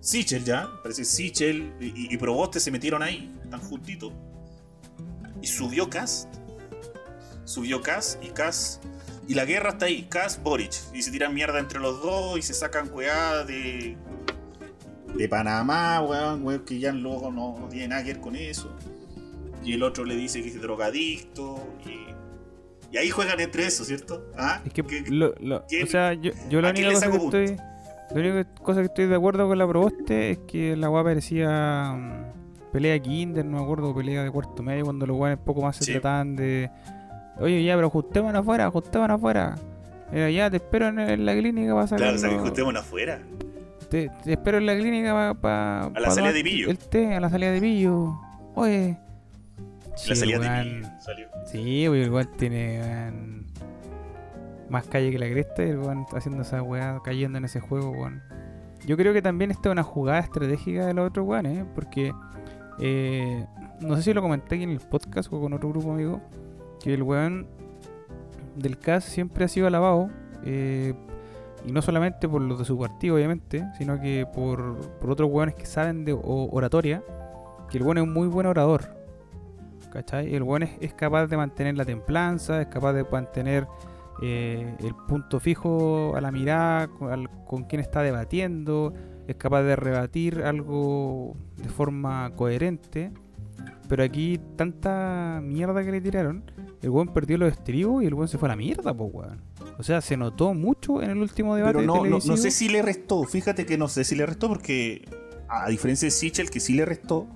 Sichel ya. Parece Sichel y, y Proboste se metieron ahí. Están juntitos. Y subió Cast. Subió Cast y Cast. Y la guerra está ahí. Cast, Boric. Y se tiran mierda entre los dos y se sacan weá de. De Panamá, weón, weón, que ya luego no, no tiene nada que ver con eso. Y el otro le dice que es drogadicto. Y, y ahí juegan entre eso, ¿cierto? ¿Ah? Es que, ¿Qué- lo- lo- o sea, yo, yo la única cosa que estoy. La única cosa que estoy de acuerdo con la proboste es que la weá parecía mm, pelea de kinder, no me acuerdo, pelea de cuarto medio, cuando los weones poco más se Sí. trataban de. Oye, ya, pero ajustémonos afuera, ajustémonos afuera. Era ya, te espero en, en la clínica para sacar. Claro, o sea, que juntémonos afuera. Te, te espero en la clínica para. A la salida de Pillo. El té, a la salida de pillo. Oye. La Sí, salida de mí salió. Sí, el weón tiene más calle que la cresta y el weón haciendo esa weá, cayendo en ese juego, weón. Yo creo que también esta es una jugada estratégica de los otros weones, ¿eh? porque eh, no sé si lo comenté aquí en el podcast o con otro grupo amigo, que el weón del CAS siempre ha sido alabado, eh, y no solamente por los de su partido, obviamente, sino que por, por otros weones que saben de oratoria, que el weón es un muy buen orador. ¿Cachai? El weón es, capaz de mantener la templanza, es capaz de mantener eh, el punto fijo a la mirada con, al- con quien está debatiendo es capaz de rebatir algo de forma coherente. Pero aquí, tanta mierda que le tiraron, el weón perdió los estribos y el weón se fue a la mierda, pues weón. O sea, se notó mucho en el último debate Pero no, no, no sé si le restó. Fíjate que no sé si le restó porque, a diferencia de Sichel, que sí le restó,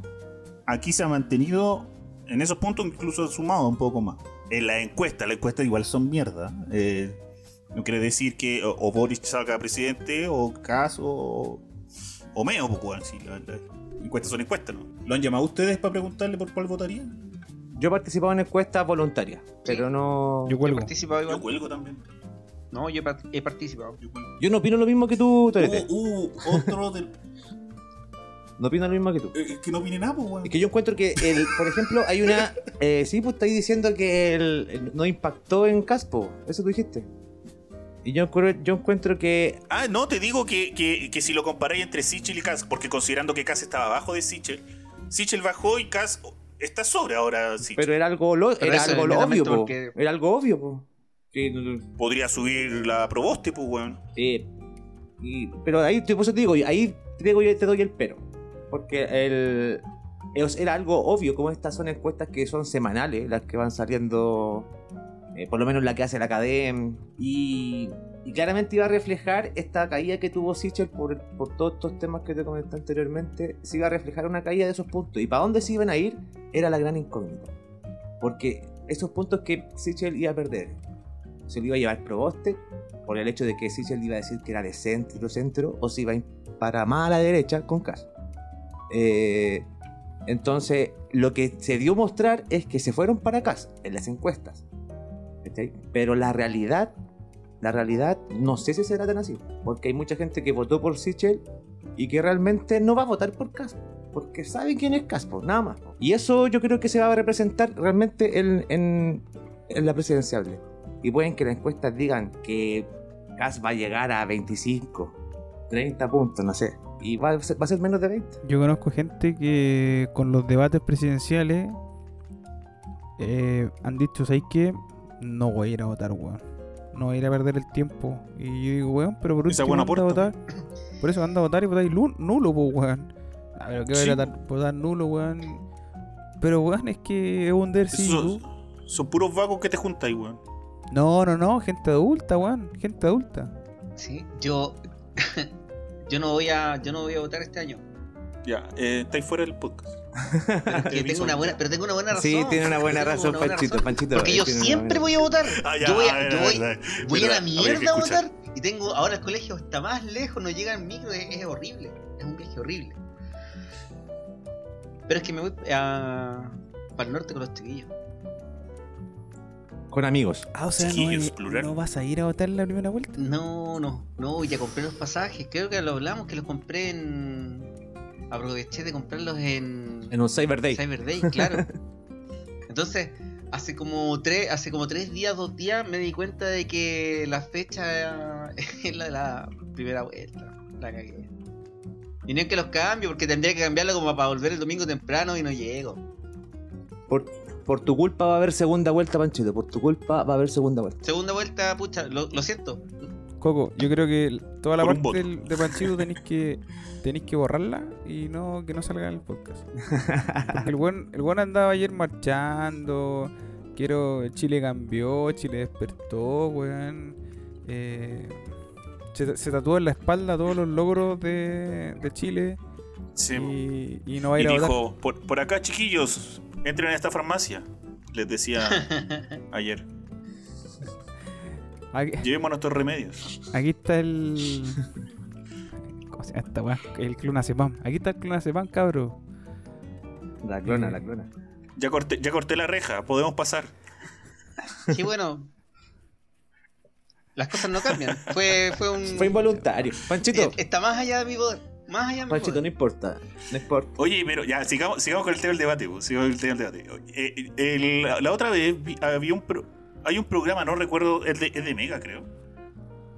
aquí se ha mantenido en esos puntos, incluso ha sumado un poco más. En la encuesta, las encuestas igual son mierda. Eh, no quiere decir que o, o Boris salga presidente, o Kass, o, o Meo, pues, si la- las encuestas son encuestas, ¿no? ¿Lo han llamado ustedes para preguntarle por cuál votarían? Yo he participado en encuestas voluntarias, pero no. Yo cuelgo. Yo igual. cuelgo también. No, yo he par- he participado. Yo no opino lo mismo que tú, Torete. Uh, uh, otro del. No opino lo mismo que tú. eh, que no viene nada, pues, weón. Es que yo encuentro que, el, por ejemplo, hay una. Eh, sí, pues estáis diciendo que el, el- no impactó en Caspo. Eso tú dijiste. Y yo encuentro, yo encuentro que. Ah, no, te digo que, que, que si lo comparáis entre Sichel y Cass, porque considerando que Cass estaba abajo de Sichel, Sichel bajó y Cass está sobre ahora Sichel. Pero era algo, lo, era algo es lo obvio, netamente po. porque- Era algo obvio, po. Podría subir la Proboste, pues, weón. y- pero ahí, por eso te digo, ahí te, digo, te doy el pero. Porque el, era algo obvio, como estas son encuestas que son semanales, las que van saliendo, eh, por lo menos la que hace la Academ, y, y claramente iba a reflejar esta caída que tuvo Sichel por, por todos estos temas que te comenté anteriormente, se iba a reflejar una caída de esos puntos. ¿Y para dónde se iban a ir? Era la gran incógnita. Porque esos puntos que Sichel iba a perder, se lo iba a llevar Proboste, por el hecho de que Sichel iba a decir que era de centro centro o se iba para más a la derecha con Cass. Eh, entonces, lo que se dio a mostrar es que se fueron para Cass en las encuestas. ¿cachai? Pero la realidad, la realidad, no sé si será tan así. Porque hay mucha gente que votó por Sichel y que realmente no va a votar por Cass. Porque sabe quién es Cass, pues, nada más. Y eso yo creo que se va a representar realmente en, en, en la presidenciable. Y pueden que las encuestas digan que Cass va a llegar a 25, 30 puntos, no sé. Y va a ser, va a ser menos de 20. Yo conozco gente que con los debates presidenciales eh, han dicho, ¿sabes qué? No voy a ir a votar, weón. No voy a ir a perder el tiempo. Y yo digo, weón, pero por último buena anda a votar. Por eso anda a votar y votáis nulo, pues, weón. A ver, ¿qué voy a Sí. ir a votar, votar nulo, weón? Pero, weón, es que es un deber son puros vagos que te juntáis, weón. No, no, no, gente adulta, weón. Gente adulta. Sí, yo. <laughs> yo no voy a. Yo no voy a votar este año. Ya, eh, estáis fuera del podcast. Pero, es que Qué <laughs> tengo una buena, pero tengo una buena razón. Sí, tiene una buena razón, una buena Panchito. razón. Panchito Porque yo tiene una siempre voy a votar. Ah, ya, yo voy ah, a, yo ya, voy, ya. voy a la mierda a votar. Y tengo. Ahora el colegio está más lejos, no llega en micro, es, es horrible. Es un viaje horrible. Pero es que me voy a. para el norte con los chiquillos. Con amigos. Ah, o sea, no, plural. ¿no vas a ir a votar la primera vuelta? No, no, no, ya compré los pasajes. Creo que lo hablamos, que los compré en. Aproveché de comprarlos en. En un Cyber Day. Cyber Day, claro. <laughs> Entonces, hace como tres, hace como tres días, dos días, me di cuenta de que la fecha <laughs> es la de la primera vuelta. La cagué. Y no es que los cambio, porque tendría que cambiarlo como para volver el domingo temprano y no llego. Por, por tu culpa va a haber segunda vuelta, Panchito. Por tu culpa va a haber segunda vuelta. Segunda vuelta, pucha, lo, lo siento. Coco, yo creo que toda la Por parte del- de Panchito tenéis que tenéis que borrarla y no que no salga en el podcast. Porque el buen, el buen andaba ayer marchando. Quiero. Chile cambió, Chile despertó, weón. Eh, se, se tatuó en la espalda todos los logros de, de Chile. Sí. Y, y no va a Y ir a votar. dijo, por, por acá, chiquillos, entren a esta farmacia. Les decía <laughs> ayer. Aquí, Llevemos nuestros remedios. aquí está el. ¿Cómo se llama esta weá? El clonazepam. Aquí está el clonazepam, cabro. La clona, Eh, la clona. Ya corté, ya corté la reja, podemos pasar. Sí, bueno. Las cosas no cambian. Fue, fue un. Fue involuntario. Panchito, Eh, Está más allá de mi poder. Más allá Panchito, no importa. No importa. Oye, pero ya, sigamos, sigamos con el tema del debate. pues, Sigamos con el tema del debate. Eh, el- la, la otra vez vi- había un pro- hay un programa, no recuerdo, es de, es de Mega, creo.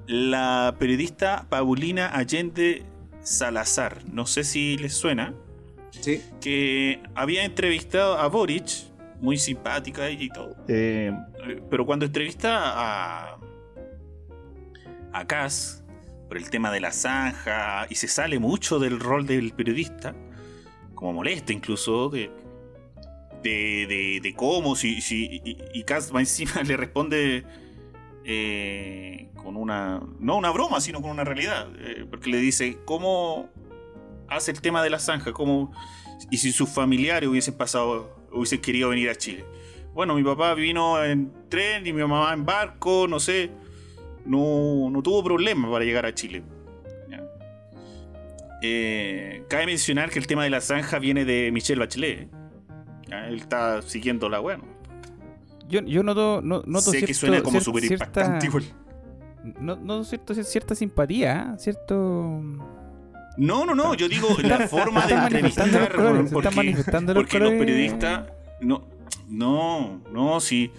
La periodista Paulina Allende Salazar, no sé si les suena, Sí. que había entrevistado a Boric, muy simpática ella y todo. eh, pero cuando entrevista a, a Kass, el tema de la zanja, y se sale mucho del rol del periodista, como molesta incluso, de, de, de, cómo, si, si, y, y Kaz va encima <laughs> le responde eh, con una, no una broma, sino con una realidad, eh, porque le dice, ¿cómo hace el tema de la zanja? ¿Cómo, y si sus familiares hubiesen pasado, hubiesen querido venir a Chile? Bueno, mi papá vino en tren y mi mamá en barco, no sé. No, no tuvo problema para llegar a Chile. Eh, cabe mencionar que el tema de la zanja viene de Michelle Bachelet. ¿ya? Él está siguiendo la bueno. Yo, yo noto, no, noto sé cierto, que suena como súper impactante. igual. No, no cierto, cierta simpatía, ¿eh? cierto. No, no, no, yo digo la <laughs> forma de entrevistar. colores, porque los porque los periodistas. No, no, no, si.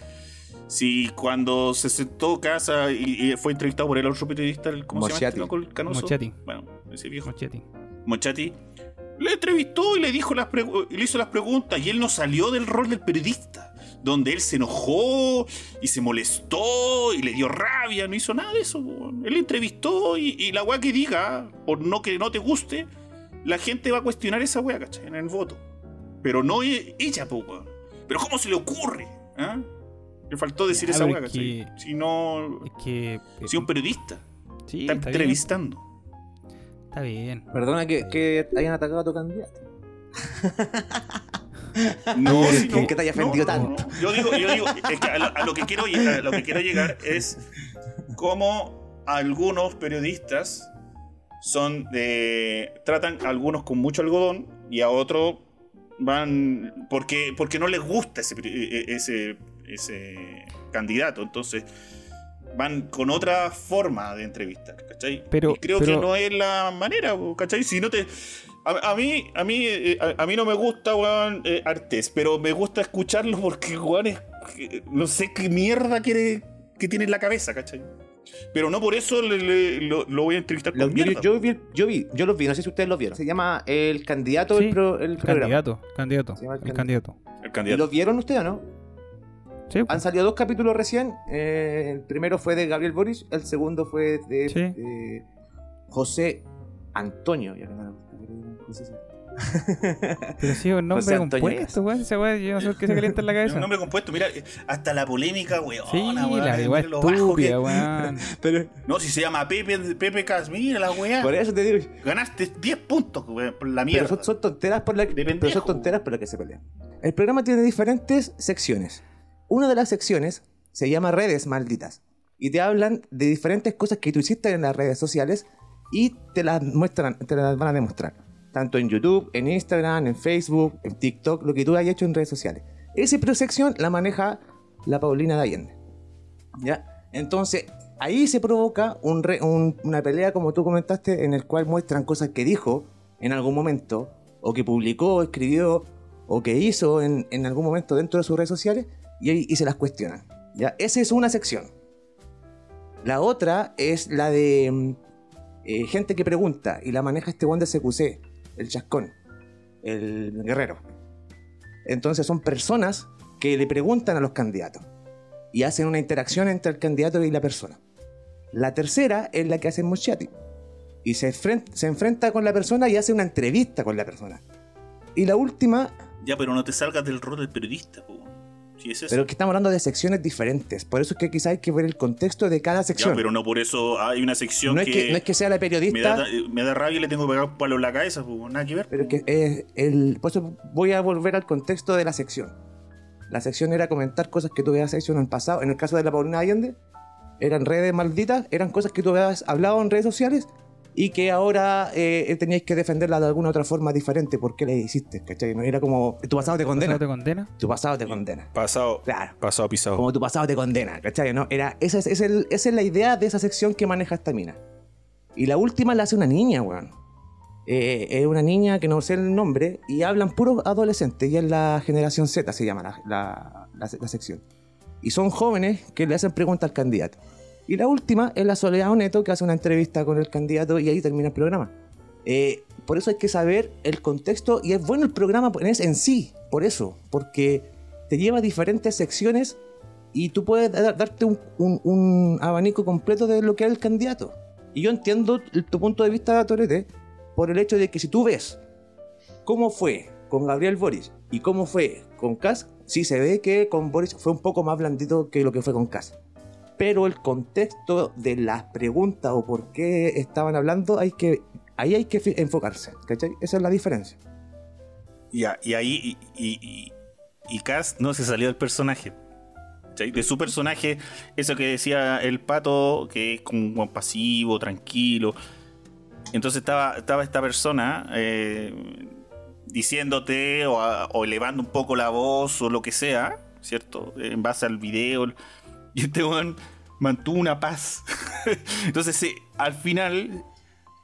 Si cuando se sentó casa y, y fue entrevistado por el otro periodista, el- ¿cómo se llama este loco? Mochetti. Bueno, ese viejo. Mochetti. Mochati le entrevistó y le dijo las y le hizo las preguntas y él no salió del rol del periodista donde él se enojó y se molestó y le dio rabia no hizo nada de eso él entrevistó y, y la weá que diga por no que no te guste la gente va a cuestionar esa weá ¿cachai? en el voto pero no e- ella po, pero cómo se le ocurre ¿Ah? Le faltó decir Ya, esa ¿cachai? que- si no Es que. eh, si un periodista sí, está está bien. entrevistando Está bien. Perdona que, que hayan atacado a tu candidato. <laughs> No, <laughs> si ¿por no, qué te haya ofendido no, tanto? no. Yo digo, yo digo, es que a, lo, a lo que quiero a lo que quiero llegar es cómo algunos periodistas son de tratan a algunos con mucho algodón y a otros van porque porque no les gusta ese peri- ese ese candidato, entonces van con otra forma de entrevistar, ¿cachai? Pero- y creo pero- que no es la manera, ¿cachai? Si no te a, a mí, a mí, eh, a, a mí no me gusta, weón, eh, Artés, pero me gusta escucharlo porque, weón, es, no sé qué mierda quiere que tiene en la cabeza, ¿cachai? Pero no por eso le- le- lo, lo voy a entrevistar con Lo- yo, mierda. yo vi, yo vi, yo los vi, no sé si ustedes los vieron. Se llama El Candidato Sí, el, pro- el programa. Candidato, candidato. Se llama el El candidato. El ¿Y candidato. los vieron ustedes o no? Sí, Han salido dos capítulos recién. eh, el primero fue de Gabriel Boris, el segundo fue de, Sí. de José Antonio. Ya que no José <laughs> pero sí, un nombre José compuesto, weón. Esa weá, yo no sé qué se calienta en la <laughs> cabeza. un nombre compuesto, mira, hasta la polémica, weón. Sí, la weá lo bajo estúpida, que- <laughs> weón. Pero No, si se llama Pepe, Pepe Cas, mira la weá. por eso te digo. Ganaste 10 puntos, weón, por la Pero mierda. son, son tonteras por la que, pero son tonteras por las que se pelean. El programa tiene diferentes secciones. Una de las secciones se llama Redes Malditas. Y te hablan de diferentes cosas que tú hiciste en las redes sociales y te las muestran, te las van a demostrar. Tanto en YouTube, en Instagram, en Facebook, en TikTok, lo que tú hayas hecho en redes sociales. Esa sección la maneja la Paulina de. ¿Ya? Entonces, ahí se provoca una pelea, como tú comentaste, en el cual muestran cosas que dijo en algún momento, o que publicó, escribió, o que hizo en algún momento dentro de sus redes sociales, y, y se las cuestionan. ¿Ya? Esa es una sección. La otra es la de mm, eh, gente que pregunta, y la maneja este buen de el chascón, el guerrero. Entonces son personas que le preguntan a los candidatos y hacen una interacción entre el candidato y la persona. La tercera es la que hace Moschetti y se, se enfrenta con la persona y hace una entrevista con la persona. Y la última, Ya, pero no te salgas del rol del periodista, po. Si es eso. pero que estamos hablando de secciones diferentes, por eso es que quizás hay que ver el contexto de cada Ya, sección. pero no por eso hay una sección no, es que, no es que sea la me, periodista, da, me da rabia y le tengo que pegar palo en la cabeza, po. Nada que ver. pero es que el, por eso voy a volver al contexto de la sección. La sección era comentar cosas que tú habías hecho en el pasado. En el caso de la Paulina Allende, eran redes malditas, eran cosas que tú habías hablado en redes sociales y que ahora eh, teníais que defenderla de alguna otra forma diferente. ¿Por qué le hiciste? ¿Cachai? No era como tu pasado te condena. ¿No te condena? Tu pasado te condena. Pasado, Claro. pasado pisado. Como tu pasado te condena, ¿cachai? ¿No? Era, esa, es, es el- esa es la idea de esa sección que maneja esta mina. Y la última la hace una niña, weón. Eh, es una niña que no sé el nombre y hablan puros adolescentes. Y es la generación Z, se llama la, la- la- la sección. Y son jóvenes que le hacen preguntas al candidato. Y la última es la Soledad Oneto que hace una entrevista con el candidato y ahí termina el programa. Eh, por eso hay que saber el contexto y es bueno el programa en, sí, por eso, porque te lleva a diferentes secciones y tú puedes da- darte un, un- un abanico completo de lo que es el candidato. Y yo entiendo tu punto de vista, Torete, por el hecho de que si tú ves cómo fue con Gabriel Boris y cómo fue con Kass, sí se ve que con Boris fue un poco más blandito que lo que fue con Kass. Pero el contexto de las preguntas o por qué estaban hablando, hay que, ahí hay que enfocarse. ¿cachai? Esa es la diferencia. Y, a- y ahí, y, y, Cass no se salió del personaje. ¿cachai? De su personaje, eso que decía el pato, que es como pasivo, tranquilo. Entonces estaba, estaba esta persona eh, diciéndote o elevando un poco la voz o lo que sea, ¿cierto? En base al video. Y este weón mantuvo una paz. <laughs> Entonces, sí, al final,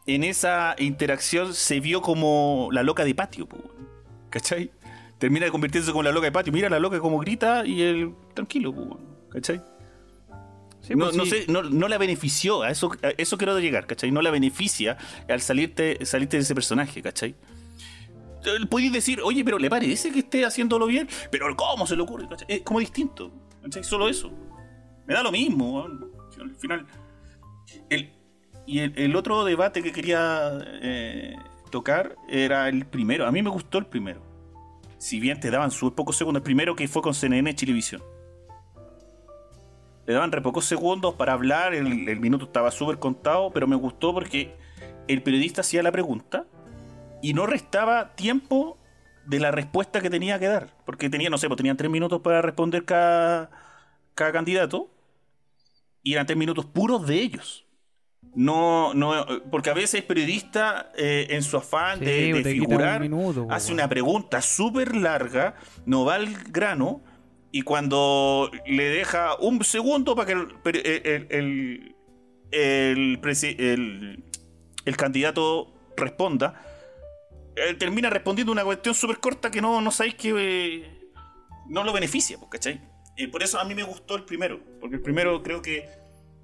en esa interacción se vio como la loca de patio. ¿cachai? Termina de convertirse como la loca de patio. Mira la loca como grita y él tranquilo, ¿cachai? Sí, pues no sí. sé, no, no la benefició, a eso, a eso quiero llegar, ¿cachai? No la beneficia al salirte, salirte de ese personaje, ¿cachai? Podéis decir, oye, pero le parece que esté haciéndolo bien, pero ¿cómo se le ocurre? ¿cachai? Es como distinto, ¿cachai? Solo eso. Me da lo mismo, Al final. El, y el, el otro debate que quería eh, tocar era el primero. A mí me gustó el primero. Si bien te daban súper pocos segundos, el primero que fue con CNN Chilevisión. Le daban re pocos segundos para hablar, el, el minuto estaba súper contado, pero me gustó porque el periodista hacía la pregunta y no restaba tiempo de la respuesta que tenía que dar. Porque tenía, no sé, pues tenían tres minutos para responder cada, cada candidato y eran tres minutos puros de ellos. No, no, porque a veces el periodista, eh, en su afán Sí, de, un figurar, minuto, po, hace una pregunta súper larga, no va al grano, y cuando le deja un segundo para que el, el, el, el presi- el- el candidato responda, él termina respondiendo una cuestión súper corta que no, no sabéis que eh, no lo beneficia, pues, ¿cachai? Eh, por eso a mí me gustó el primero, porque el primero creo que,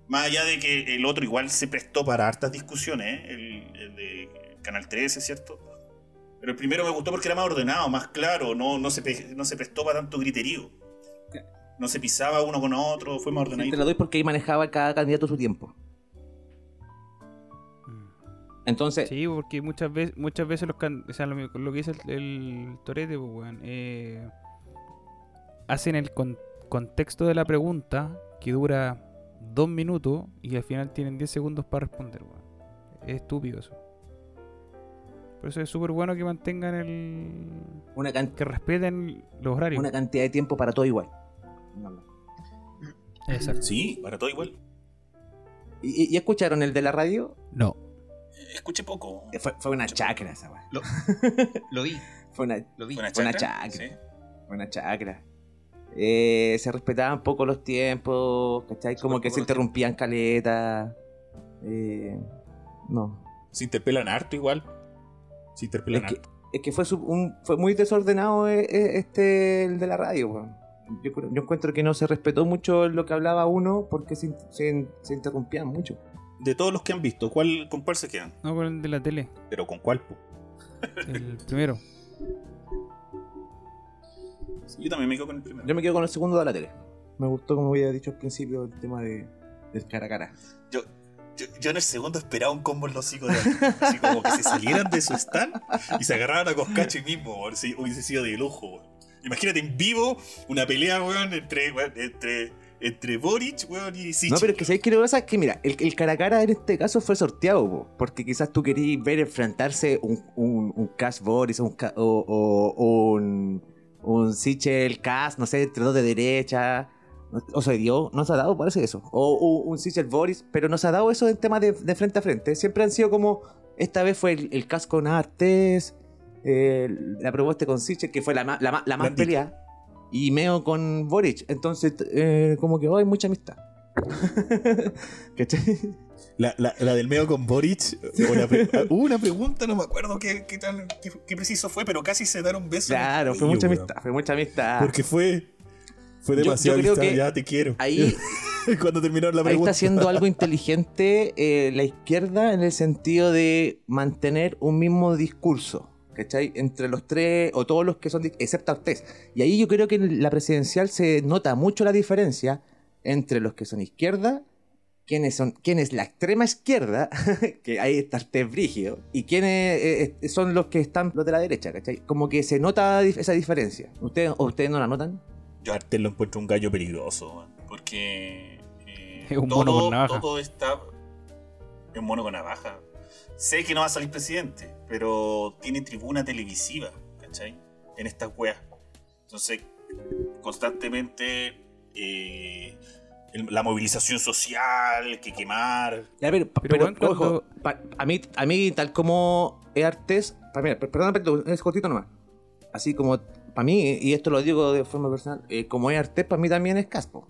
más allá de que el otro igual se prestó para hartas discusiones, ¿eh? el, el de Canal 13, ¿cierto? Pero el primero me gustó porque era más ordenado, más claro, no, no, se, no se prestó para tanto griterío. No se pisaba uno con otro, fue más Te ordenadito. lo doy porque ahí manejaba cada candidato su tiempo. Entonces, Sí, porque muchas veces, muchas veces los can- o sea, lo, lo que dice el, el Torete, pues, weón, eh, hacen el con- contexto de la pregunta que dura dos minutos y al final tienen 10 segundos para responder, weón. Es estúpido eso. Por eso es súper bueno que mantengan el. una, can- que respeten los horarios. una cantidad de tiempo para todo igual. Exacto. Sí, para todo igual. ¿Y, escucharon el de la radio? No. Escuché poco. Eh, Fue, fue una chacra esa weá. Lo, lo vi, <laughs> Fue una, lo vi. Fue una Fue una chacra, chacra. sí. fue una chacra. Eh, se respetaban poco los tiempos, ¿cachai? Como que se interrumpían caletas. Eh, no. Se interpelan harto igual. Se interpelan Es que, harto. es que fue, su- un, fue muy desordenado eh, eh, este el de la radio. weón. Yo, encuentro que no se respetó mucho lo que hablaba uno porque se, in- se- se interrumpían mucho. De todos los que han visto, ¿cuál, ¿con cuál se quedan? No, con el de la tele. Pero con cuál, po? El primero. Sí, Yo también me quedo con el primero. Yo me quedo con el segundo de la tele. Me gustó, como había dicho al principio, el tema de, del cara a cara. Yo, yo, yo en el segundo esperaba un combo en los hocico de alguien. Así como que se salieran de su stand y se agarraran a Coscachi mismo, weón. Si hubiese sido de lujo, weón. Imagínate en vivo una pelea, weón, entre, weón, entre, entre Boric, weón, y Sichi. No, pero es que ¿sabéis qué lo que pasa? Es que mira, el, el cara a cara en este caso fue sorteado, po, porque quizás tú querías ver enfrentarse un, un, un Cash Boris un Ca- o, o un, un Sichel Cash, no sé, entre dos de derecha. O se dio, no se ha dado, parece eso. O, o un Sichel Boris, pero no se ha dado eso en temas de, de frente a frente. Siempre han sido como, esta vez fue el, el con Artes, eh, la propuesta con Sichel, que fue la, más peleada, y Meo con Boric. Entonces, eh, como que oh, hay mucha amistad. <laughs> ¿Cachai? La, la, la del medio con Boric. Hubo una, pre- hubo una pregunta, no me acuerdo qué, qué, tan- qué- qué preciso fue, pero casi se dieron besos. Claro, fue mucha amistad, fue mucha amistad. Porque fue. Fue Yo- demasiado yo creo amistad, ya te quiero. Ahí, <laughs> Cuando terminaron la ahí pregunta. está haciendo algo <laughs> inteligente eh, la izquierda en el sentido de mantener un mismo discurso. ¿Cachai? Entre los tres, o todos los que son, excepto Artés. Y ahí yo creo que en la presidencial se nota mucho la diferencia entre los que son izquierda quiénes son, quién es la extrema izquierda, <laughs> que ahí está Artés Brígido, y quiénes eh, eh, son los que están los de la derecha, ¿cachai? Como que se nota esa diferencia. ¿Ustedes, o ustedes no la notan? Yo a Artel lo encuentro un gallo peligroso, man, porque eh, Es un todo, mono con navaja. todo está es un mono con navaja. Sé que no va a salir presidente, pero tiene tribuna televisiva, ¿cachai? En estas weas. Entonces, constantemente eh, el- la movilización social, que quemar. Ya, pero, Pero, pero, weón, ojo, cuando- pa- a, mí, a mí, tal como es per- perdón, perdón, es cortito nomás. Así como, para mí, y esto lo digo de forma personal, eh, como es Artés, para mí también es Caspo.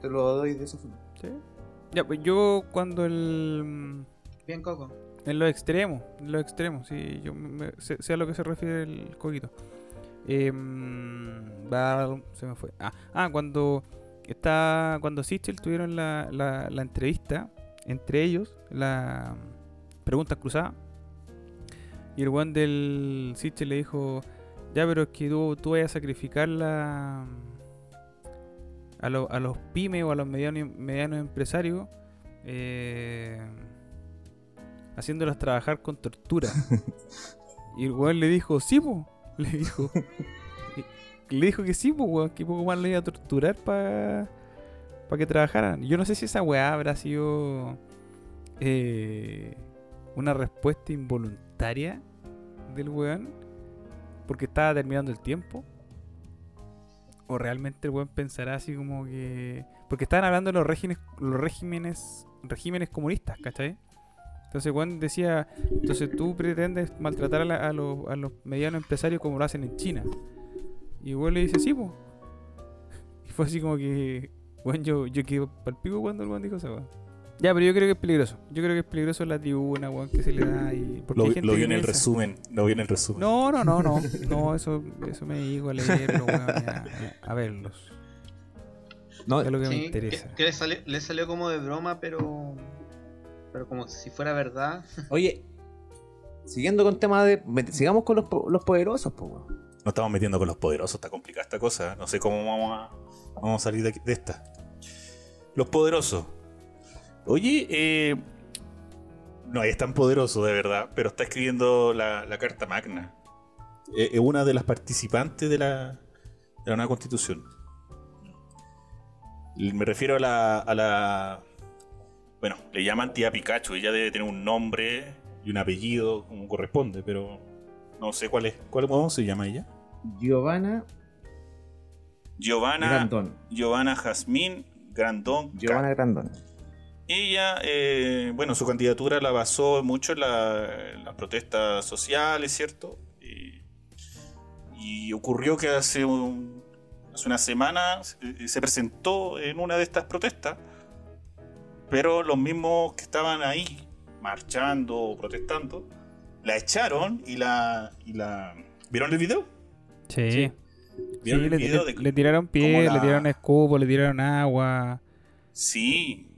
Te lo doy de esa forma. ¿Sí? Ya, pues yo cuando el... Bien, Coco. En los extremos, en los extremos, sí, yo me- me- sé, sé a lo que se refiere el coquito. Em, se me fue. Ah, ah, cuando está, cuando Sichel tuvieron la, la, la entrevista entre ellos, la preguntas cruzadas, y el one del Sichel le dijo, ya, pero es que tú, tú vas a sacrificar la, a, lo- a los pymes o a los medianos, medianos empresarios. Eh, haciéndolas trabajar con tortura. <laughs> y el weón le dijo, sí, po. Le dijo. <laughs> le dijo que sí, po, weón, que poco más le iba a torturar para que trabajaran. Yo no sé si esa weá habrá sido eh, una respuesta involuntaria del weón porque estaba terminando el tiempo. O realmente el weón pensará así como que. Porque estaban hablando de los regímenes, los regímenes, regímenes comunistas, ¿cachai? Entonces Juan decía, entonces tú pretendes maltratar a, la- a los, a los medianos empresarios como lo hacen en China. Y Juan le dice, sí, po. <laughs> Y fue así como que, bueno, yo, yo quedé pal pico cuando el Juan dijo eso, weón. Ya, pero yo creo que es peligroso. Yo creo que es peligroso la tribuna, weón, que se le da y... porque Lo, hay gente lo en el piensa- resumen. Lo vi en el resumen. No, no, no, no. No, eso, eso me digo a leerlo, weón, a, a verlos. No, Es lo que me Sí, interesa. que, que le, salió, le salió como de broma, pero. Pero como si fuera verdad. Oye, siguiendo con tema de. Sigamos con los, los poderosos, po, weón. Nos estamos metiendo con los poderosos, está complicada esta cosa. ¿eh? No sé cómo vamos a, vamos a salir de, aquí- de esta. Los poderosos. Oye, eh, no es tan poderoso de verdad, pero está escribiendo la, la Carta Magna. Eh, Es una de las participantes de la, de la nueva constitución. Me refiero a la, a la. Bueno, le llaman tía Pikachu. Ella debe tener un nombre y un apellido como corresponde, pero no sé cuál es. ¿Cuál cómo se llama ella? Giovanna Giovanna, Grandón. Giovanna Jazmín Grandón. Giovanna Grandón. Ella, eh, bueno, su candidatura la basó mucho en, la- en las protestas sociales, ¿cierto? Y, y ocurrió que hace, un- hace una semana se, se presentó en una de estas protestas, pero los mismos que estaban ahí marchando o protestando, la echaron y la... Y la ¿Vieron el video? Sí. Sí. Sí, ¿Vieron el le, video le- de le tiraron la- le tiraron escupo, le tiraron agua. Sí.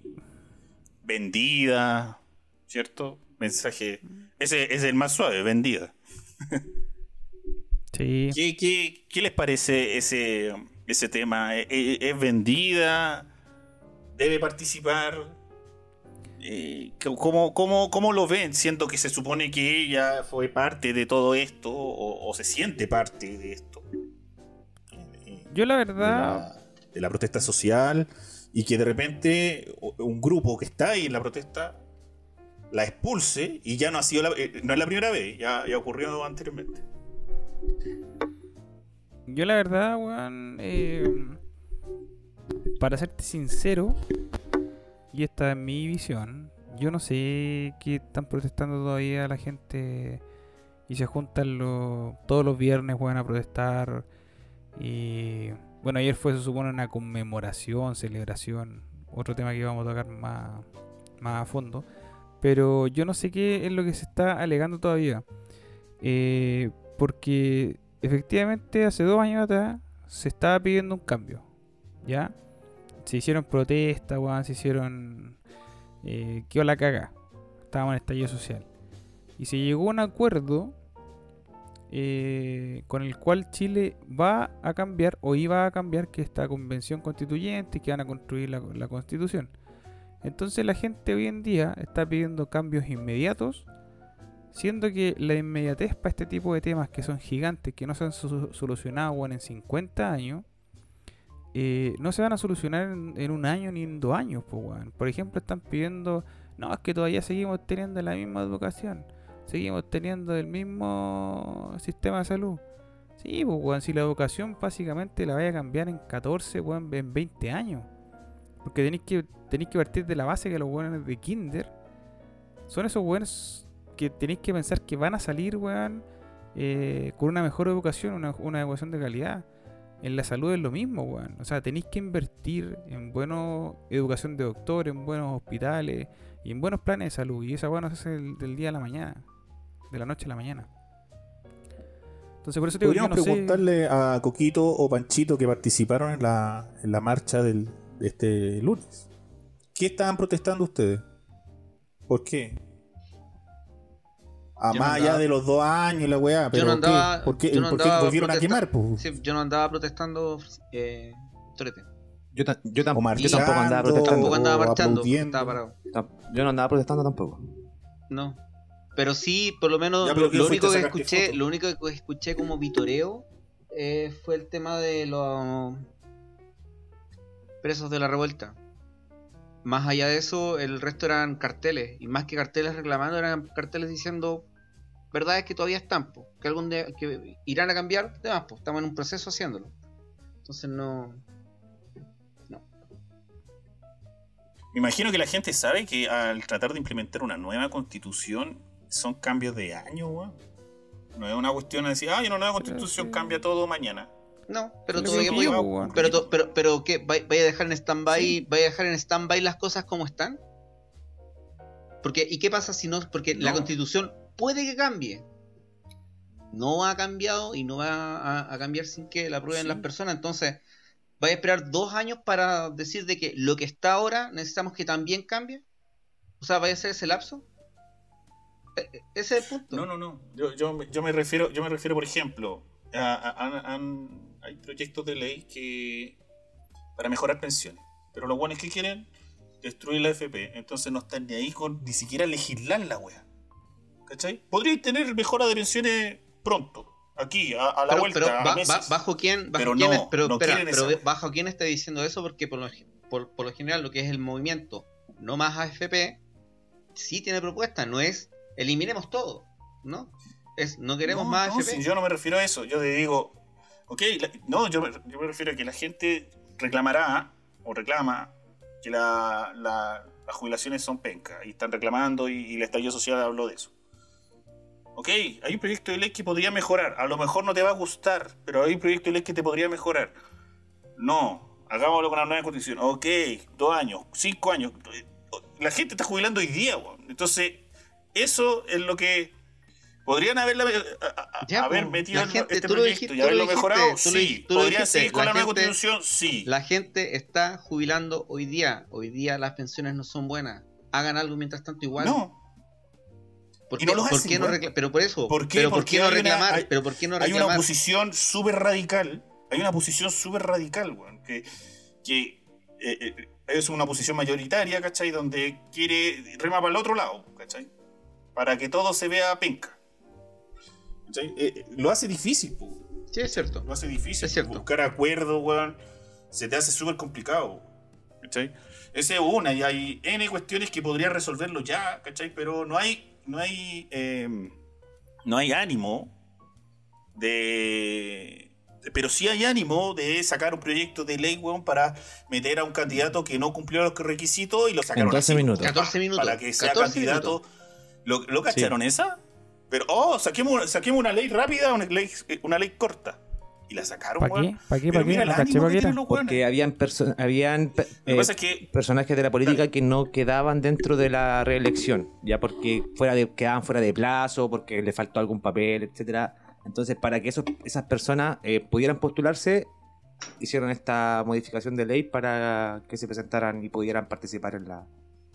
Vendida. ¿Cierto? Mensaje. Ese es el más suave, vendida. <laughs> Sí. ¿Qué, qué, qué les parece ese, ese tema? ¿E- e- ¿Es, vendida? ¿Debe participar? Eh, ¿cómo, cómo, cómo lo ven? Siendo que se supone que ella fue parte de todo esto o, o se siente parte de esto. Yo la de verdad, la, de la protesta social y que de repente un grupo que está ahí en la protesta la expulse y ya no ha sido la, eh, no es la primera vez, ya, ya ocurrió anteriormente. yo la verdad, weón, eh, para serte sincero, y esta es mi visión, yo no sé qué están protestando todavía la gente y se juntan los, todos los viernes, weón, a protestar. Y bueno, ayer fue, se supone, una conmemoración, celebración, otro tema que vamos a tocar más, más a fondo. Pero yo no sé qué es lo que se está alegando todavía. Eh, porque efectivamente hace dos años atrás se estaba pidiendo un cambio. ¿Ya? Se hicieron protestas, se hicieron... Eh, quedó la caga. Estábamos en estallido social. Y se llegó a un acuerdo eh, con el cual Chile va a cambiar o iba a cambiar que esta convención constituyente y que van a construir la, la constitución. Entonces la gente hoy en día está pidiendo cambios inmediatos, siendo que la inmediatez para este tipo de temas que son gigantes, que no se han solucionado en 50 años, eh, no se van a solucionar en, un año ni en dos años. po, weón. Por ejemplo, están pidiendo, no, es que todavía seguimos teniendo la misma educación, seguimos teniendo el mismo sistema de salud. Sí, pues, weón, si la educación básicamente la vaya a cambiar en 14, weón, en 20 años. Porque tenéis que, tenéis que partir de la base que los weones de Kinder son esos weones que tenéis que pensar que van a salir, weón, eh, con una mejor educación, una, una educación de calidad. En la salud es lo mismo, weón. O sea, tenéis que invertir en buena educación de doctores, en buenos hospitales y en buenos planes de salud. Y esa weón no se hace del, del día a la mañana, de la noche a la mañana. Entonces, por eso te digo, yo Podríamos no sé. preguntarle a Coquito o Panchito que participaron en la, en la marcha del, de este lunes. ¿Qué estaban protestando ustedes? ¿Por qué? A Yo no más allá de los dos años y la weá, pero no andaba- ¿qué? ¿por qué, yo no por qué andaba volvieron a quemar? pues? Sí, yo no andaba protestando eh, Torete. Yo, ta- yo, tam- yo tampoco andaba protestando. Tampoco andaba marchando, estaba parado. Yo no andaba protestando tampoco. No. Pero sí, por lo menos, Ya, lo, ¿qué lo fuiste único que escuché, lo único que escuché como vitoreo eh, fue el tema de los presos de la revuelta. Más allá de eso, el resto eran carteles. Y más que carteles reclamando, eran carteles diciendo verdades que todavía están, po, que algún día que irán a cambiar, demás, po, estamos en un proceso haciéndolo. Entonces no. Me imagino que la gente sabe que al tratar de implementar una nueva constitución son cambios de año, weón. No es una cuestión de decir, ah, una nueva constitución sí. cambia todo mañana. No, pero todavía podemos- digo, weón. Pero, to- pero, pero ¿qué? ¿Vaya vaya a dejar en stand-by vaya a dejar en stand-by las cosas como están? Porque, ¿y qué pasa si no? Porque la constitución puede que cambie. No ha cambiado y no va a, a cambiar sin que la aprueben Sí. las personas. Entonces, ¿vaya a esperar dos años para decir de que lo que está ahora necesitamos que también cambie? O sea, ¿vaya a ser ese lapso? E- e- Ese es el punto. No, no, no. Yo, yo, me- yo me refiero, yo me refiero, por ejemplo, a, a- a- han- hay proyectos de ley que para mejorar pensiones. Pero los buenos que quieren destruir la FP. Entonces no están ni ahí con ni siquiera legislar la wea. ¿Cachai? Podríais tener mejora de pensiones pronto. Aquí, a, a la pero, vuelta. pero a ba- ba- bajo quién, bajo Pero quién no, es- pero, no espera, pero bajo quién está diciendo eso porque por lo, por, por lo general lo que es el movimiento no más AFP sí tiene propuesta, no es eliminemos todo, ¿no? Es no queremos No, más no, AFP. si yo no me refiero a eso. Yo te digo, ok, no, yo yo me refiero a que la gente reclamará o reclama que la- la- las jubilaciones son pencas y están reclamando y, y el estallido social habló de eso. Ok, hay un proyecto de ley que podría mejorar. A lo mejor no te va a gustar, pero hay un proyecto de ley que te podría mejorar. No, hagámoslo con la nueva constitución. Ok, dos años, cinco años. La gente está jubilando hoy día. Entonces, eso es lo que podrían haberla, a- a- Ya, haber metido la en gente- este proyecto dijiste- y haberlo dijiste, mejorado. Sí, podrían seguir con la la, nueva gente- constitución. Sí. La gente está jubilando hoy día, hoy día las pensiones no son buenas. Hagan algo mientras tanto igual. No, ¿Por y qué, no por hacen, qué no Pero por eso, ¿Por qué? pero ¿por qué no una- reclamar? hay- pero ¿por qué no hay una reclamar? oposición súper radical. Hay una posición súper radical, weón. Que, que eh, eh, es una posición mayoritaria, ¿cachai? Donde quiere rema para el otro lado, ¿cachai? Para que todo se vea penca. Eh, eh, lo hace difícil, po. Sí, es cierto. Lo hace difícil. Es cierto. Buscar acuerdos, weón. Se te hace súper complicado. ¿Cachai? Esa es una, y hay N cuestiones que podría resolverlo ya, ¿cachai? Pero no hay. No hay. eh, no hay ánimo de. Pero sí hay ánimo de sacar un proyecto de ley, weón, para meter a un candidato que no cumplió los requisitos y lo sacaron 12 así, minutos. 14 minutos. Para que sea 14 candidato. ¿Lo, lo cacharon esa? Pero, oh, saquemos, saquemos una ley rápida, una ley, una ley corta. Y la sacaron, ¿Para qué? ¿Para qué? ¿Para qué? No caché para que. Porque habían, perso- habían eh, pasa es que personajes de la política que no quedaban dentro de la reelección, ya porque fuera de, quedaban fuera de plazo, porque le faltó algún papel, etcétera. Entonces, para que esos, esas personas eh, pudieran postularse, hicieron esta modificación de ley para que se presentaran y pudieran participar en, la,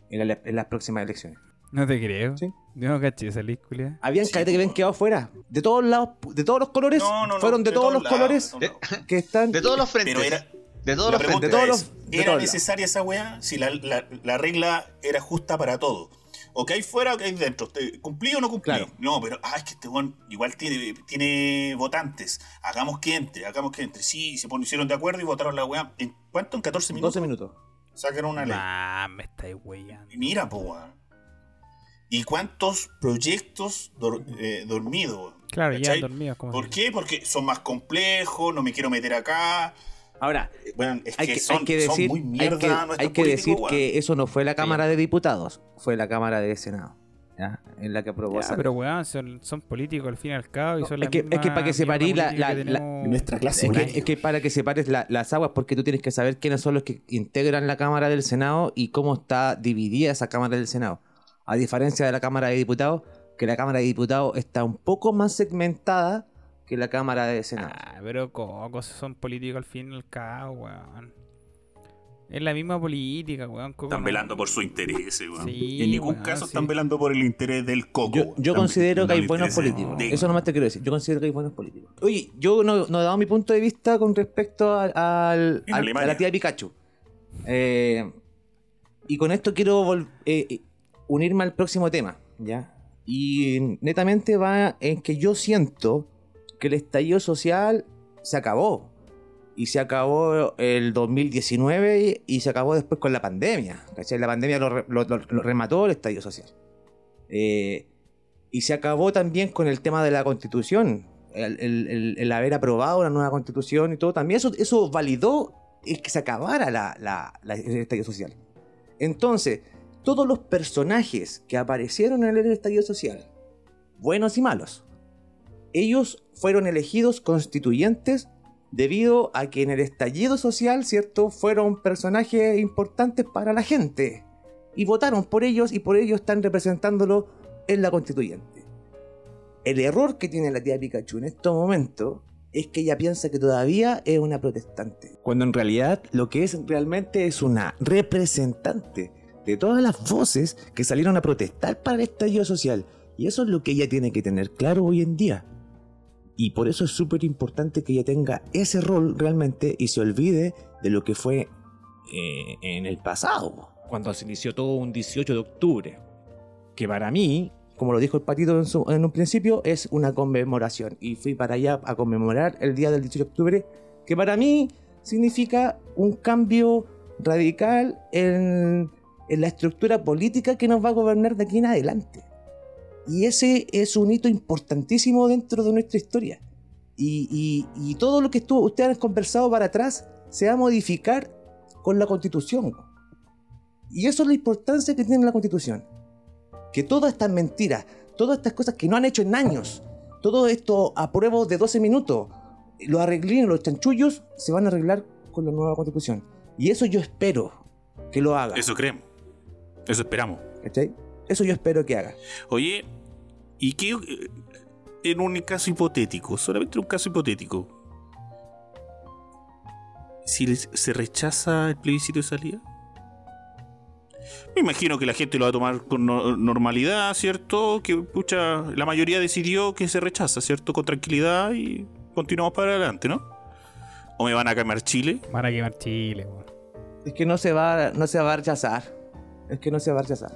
en, la- en las próximas elecciones. No te creo. Sí. Yo no caché esa película. Habían Sí, cadetes que habían quedado fuera, de todos lados, de todos los colores, no, no, no, fueron de, todos los lados, colores de que están. De todos los frentes. Pero era, De todos La los frentes. de todos es, los- de ¿era todos lados. necesaria esa weá? Si la, la- la regla era justa para todo. O que hay fuera o que hay dentro. ¿Te- ¿Cumplí o no cumplí? Claro. No, pero ah, es que este weón igual tiene, tiene votantes. Hagamos que entre, hagamos que entre. Sí, se pusieron de acuerdo y votaron la weá. ¿En cuánto? ¿En 14 minutos? 12 minutos. Sacaron una ley. Ah, me estáis weyando. Y mira, po, weón. ¿Y cuántos proyectos dor- eh, dormidos? Claro, ya ¿Cachai? dormidos. Como ¿Por qué? Porque son más complejos, no me quiero meter acá. Ahora, Eh, Bueno, es hay que, que, son, hay que son decir, muy hay mierda que, nuestros hay que decir weón. que eso no fue la Cámara de Diputados, fue la Cámara de Senado. ¿ya? En la que aprobó Ya, pero weón, son, son políticos al fin y al cabo y No, son es la que- es que para que separé la- la- la- Nuestra clase Es que, es que para que separes la- las aguas, porque tú tienes que saber quiénes son los que integran la Cámara del Senado y cómo está dividida esa Cámara del Senado. A diferencia de la Cámara de Diputados, que la Cámara de Diputados está un poco más segmentada que la Cámara de Senado. Ah, pero Coco, son políticos al fin y al cabo, weón. Es la misma política, weón. Coco, Están no- velando por su interés, weón. Sí, en ningún weón, caso sí. están velando por el interés del coco. Yo, considero que hay buenos políticos. de- Eso nomás te quiero decir. Yo considero que hay buenos políticos. Oye, yo no, no he dado mi punto de vista con respecto al, al- En al- a la tía Pikachu. Eh, y con esto quiero eh, eh, unirme al próximo tema. ¿ya? Y netamente va en que yo siento que el estallido social se acabó. Y se acabó el 2019 y, se acabó después con la pandemia. La pandemia lo, re- lo- lo- lo remató el estallido social. Eh, y se acabó también con el tema de la constitución. El, haber aprobado una nueva constitución y todo. También eso, eso validó que se acabara la- la- el estallido social. Entonces, todos los personajes que aparecieron en el estallido social, buenos y malos, ellos fueron elegidos constituyentes debido a que en el estallido social, ¿cierto? Fueron personajes importantes para la gente. Y votaron por ellos y por ello están representándolo en la constituyente. El error que tiene la tía Pikachu en estos momentos es que ella piensa que todavía es una protestante. Cuando en realidad lo que es realmente es una representante de todas las voces que salieron a protestar para el estallido social. Y eso es lo que ella tiene que tener claro hoy en día. Y por eso es súper importante que ella tenga ese rol realmente y se olvide de lo que fue eh, en el pasado. Cuando se inició todo un 18 de octubre. Que para mí, como lo dijo el patito en, en un principio, es una conmemoración. Y fui para allá a conmemorar el día del 18 de octubre. Que para mí significa un cambio radical en, en la estructura política que nos va a gobernar de aquí en adelante. Y ese es un hito importantísimo dentro de nuestra historia. Y, y- todo lo que estuvo, ustedes han conversado para atrás se va a modificar con la constitución. Y eso es la importancia que tiene la constitución. Que todas estas mentiras, todas estas cosas que no han hecho en años, todo esto a prueba de 12 minutos, los arreglines, los chanchullos, se van a arreglar con la nueva constitución. Y eso yo espero que lo haga. Eso creemos. Eso esperamos. ¿cachai? Eso yo espero que haga. Oye, ¿y qué? eh, En un caso hipotético, solamente un caso hipotético. Si se rechaza el plebiscito de salida. Me imagino que la gente lo va a tomar con no- normalidad, ¿cierto? Que pucha, la mayoría decidió que se rechaza, ¿cierto? Con tranquilidad y continuamos para adelante, ¿no? ¿O me van a cambiar Chile? Van a quemar Chile. Es que no se va, no se va a rechazar. Es que no se va a rechazar.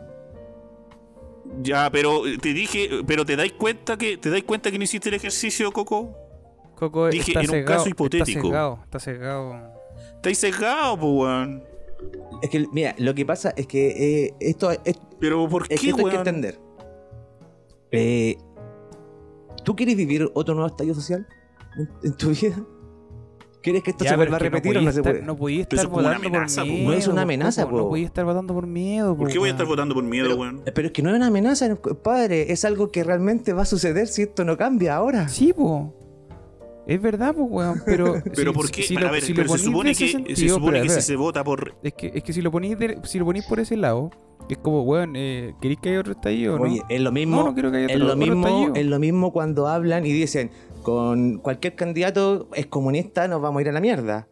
Ya, pero eh, te dije, pero te dais cuenta que te dais cuenta que no hiciste el ejercicio, Coco. Coco Dije, está en un cegado, caso hipotético. Está cegado, está cegado. Estáis sesgado, po, weón. Es que, mira, lo que pasa es que eh, esto es, Pero ¿por es qué, que esto hay que weón? entender. Eh, ¿Tú quieres vivir otro nuevo estallido social en, en tu vida? ¿Quieres que esto Ya, se vuelva a repetir o no se puede? No podía estar votando amenaza, por po, miedo. No es una po, amenaza, Coco, No po. podía estar votando por miedo, ¿Por po, qué voy a estar votando por miedo, Pero, weón? pero es que no es una amenaza, padre. Es algo que realmente va a suceder si esto no cambia ahora. Sí, po. Es verdad, pues, weón. Pero, <laughs> Pero si- ¿por qué? si lo- ver, si lo pero se supone de ese que, se supone que si se vota por... Es que, es que si lo ponís de- si lo ponís por ese lado, es como, weón, eh, ¿queréis que haya otro estallido, no? Oye, es lo mismo. no, no quiero que haya Es otro, lo, otro mismo, estallido. es lo mismo cuando hablan y dicen, con cualquier candidato es comunista, nos vamos a ir a la mierda.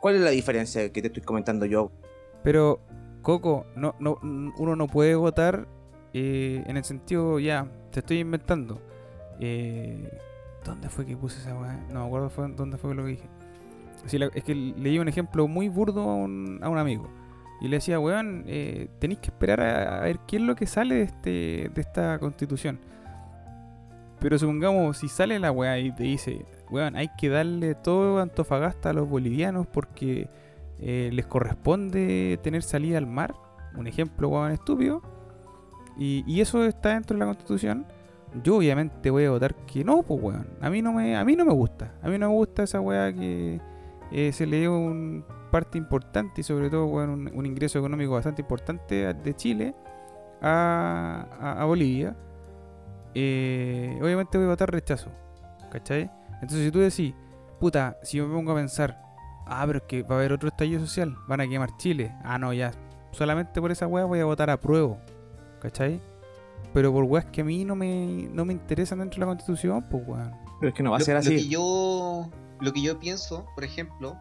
¿Cuál es la diferencia que te estoy comentando yo? Pero, Coco, no, no, uno no puede votar eh, en el sentido, ya, te estoy inventando. Eh, ¿Dónde fue que puse esa weá? No me acuerdo dónde fue lo que dije. es que leí un ejemplo muy burdo a un, amigo. Y le decía, weón, eh, tenéis que esperar a, ver qué es lo que sale de, este, de esta constitución. Pero supongamos, si sale la weá y te dice, weón, hay que darle todo Antofagasta a los bolivianos porque eh, les corresponde tener salida al mar. Un ejemplo, weón, estúpido. Y eso está dentro de la constitución. Yo obviamente voy a votar que no, pues weón. A mí no me, a mí no me gusta. A mí no me gusta esa weá que eh, se le dio un parte importante y sobre todo weón, un, ingreso económico bastante importante de Chile a Bolivia. Eh, obviamente voy a votar rechazo. ¿Cachai? Entonces si tú decís, puta, si yo me pongo a pensar, ah, pero es que va a haber otro estallido social, van a quemar Chile. Ah, no, ya. Solamente por esa weá voy a votar a prueba. ¿Cachai? Pero por weas que a mí no me, no me interesan dentro de la constitución, pues weón. Pero es que no va a lo, ser lo que así. yo lo que yo pienso, por ejemplo,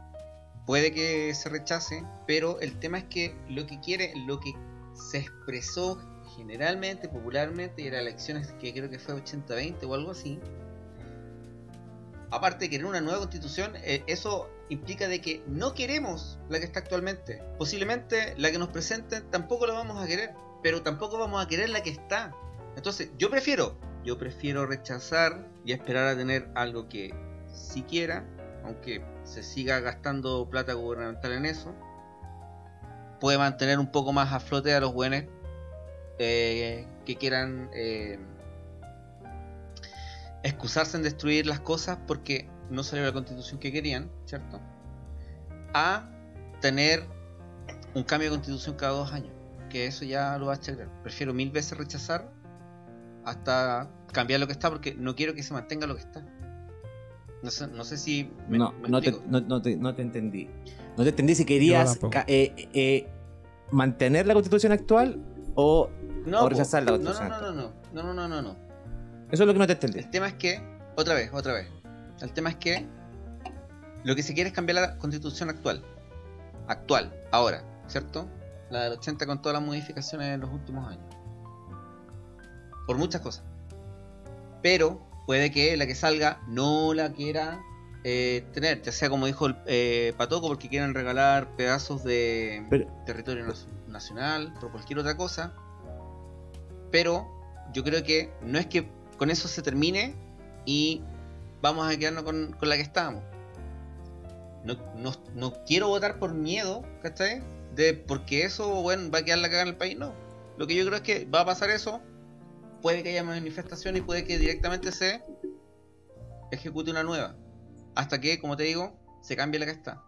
puede que se rechace, pero el tema es que lo que quiere, lo que se expresó generalmente, popularmente, y en las elecciones que creo que fue 80-20 o algo así, aparte de querer una nueva constitución, eh, eso implica de que no queremos la que está actualmente. Posiblemente la que nos presenten tampoco la vamos a querer, pero tampoco vamos a querer la que está. Entonces, yo prefiero, yo prefiero rechazar y esperar a tener algo que sí quiera, aunque se siga gastando plata gubernamental en eso, puede mantener un poco más a flote a los buenos eh, que quieran eh, excusarse en destruir las cosas porque no salió la constitución que querían, ¿cierto? A tener un cambio de constitución cada dos años, que eso ya lo va a checar. Prefiero mil veces rechazar hasta cambiar lo que está porque no quiero que se mantenga lo que está. No sé, no sé si me, no, me no, te, no, no te, no te entendí. No te entendí si querías eh, eh, mantener la constitución actual o No, o po. rechazar la no, constitución no, no, no, no, no, no, no, no. Eso es lo que no te entendí. El tema es que, otra vez, otra vez. El tema es que lo que se quiere es cambiar la constitución actual. Actual, ahora, ¿cierto? La del 80 con todas las modificaciones en los últimos años. Por muchas cosas. Pero puede que la que salga no la quiera eh, tener, ya sea como dijo el eh, Patoco, porque quieren regalar pedazos de Pero- territorio nacional, por cualquier otra cosa. Pero yo creo que no es que con eso se termine y vamos a quedarnos con, con la que estábamos. No, no, no quiero votar por miedo, ¿cachai? De porque eso, bueno, va a quedar la cagada en el país, no. Lo que yo creo es que va a pasar eso, puede que haya manifestaciones y puede que directamente se ejecute una nueva. Hasta que, como te digo, se cambie la que está.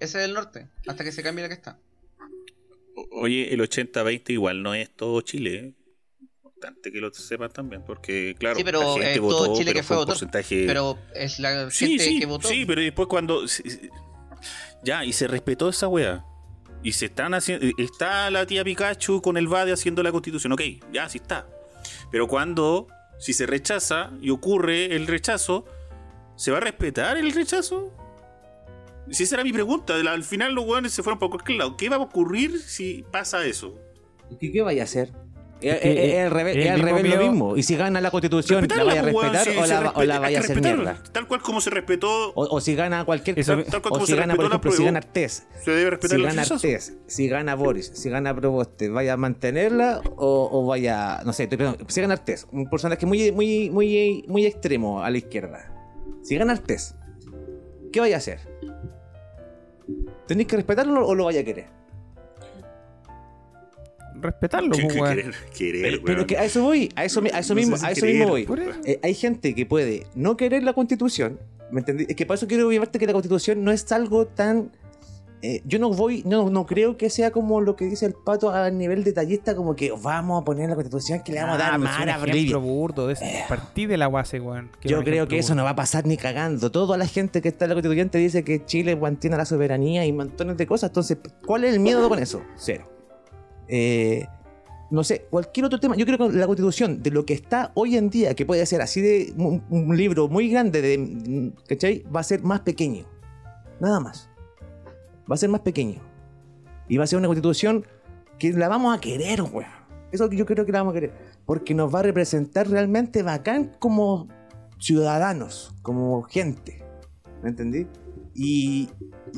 Ese es el norte, hasta que se cambie la que está. Oye, el 80-20 igual no es todo Chile. ¿eh? Importante que lo sepan también, porque claro, Sí, pero la gente es todo votó, Chile pero que fue porcentaje. Pero es la sí, gente sí, que votó. sí, pero después cuando sí, sí. ya y se respetó esa wea y se están haciendo, está la tía Pikachu con el Bade haciendo la Constitución, ok, ya sí está. Pero cuando si se rechaza y ocurre el rechazo, ¿se va a respetar el rechazo? Si esa era mi pregunta, al final los weones se fueron por cualquier lado. ¿Qué va a ocurrir si pasa eso? ¿Qué, qué vaya a hacer? Es, que, es- es al revés, el es al mismo revés lo mismo. Y si gana la constitución, ¿la vaya a pues, respetar si o, la, o vaya a hacer mierda? Tal cual como se respetó, O, o si gana cualquier. Eso- tal, tal cual o como si se gana, por ejemplo, si gana Artés. se debe respetar Si gana. Artés, si gana Boris, si gana Proboste, ¿vaya a mantenerla o, o vaya, no sé, estoy pensando, si gana Artés, un personaje muy, muy, muy, muy extremo a la izquierda. Si gana Artés, ¿qué vaya a hacer? ¿Tenéis que respetarlo o lo vaya a querer? Respetarlo, ¿Qué- pues, querer? Querer, Pero, pero que a eso voy, a eso, a eso No mismo, si a eso mismo voy. Eh, hay gente que puede no querer la constitución, ¿me entendí? Es que para eso quiero llevarte que la constitución no es algo tan... eh, yo no voy, no, no creo que sea como lo que dice el pato a nivel detallista, como que vamos a poner la constitución que le vamos a Ah, dar un mar a ejemplo Bolivia. burdo. De ese, partí de la base, weón. Yo creo que eso no va a pasar ni cagando. Toda la gente que está en la constituyente dice que Chile mantiene la soberanía y montones de cosas. Entonces, ¿cuál es el miedo con eso? Cero. Eh, no sé, cualquier otro tema. Yo creo que la constitución, de lo que está hoy en día, que puede ser así de un, libro muy grande, de, ¿cachai? Va a ser más pequeño. Nada más. Va a ser más pequeño. Y va a ser una constitución que la vamos a querer, weón. Eso yo creo que la vamos a querer. Porque nos va a representar realmente bacán como ciudadanos, como gente. ¿Me entendí? Y-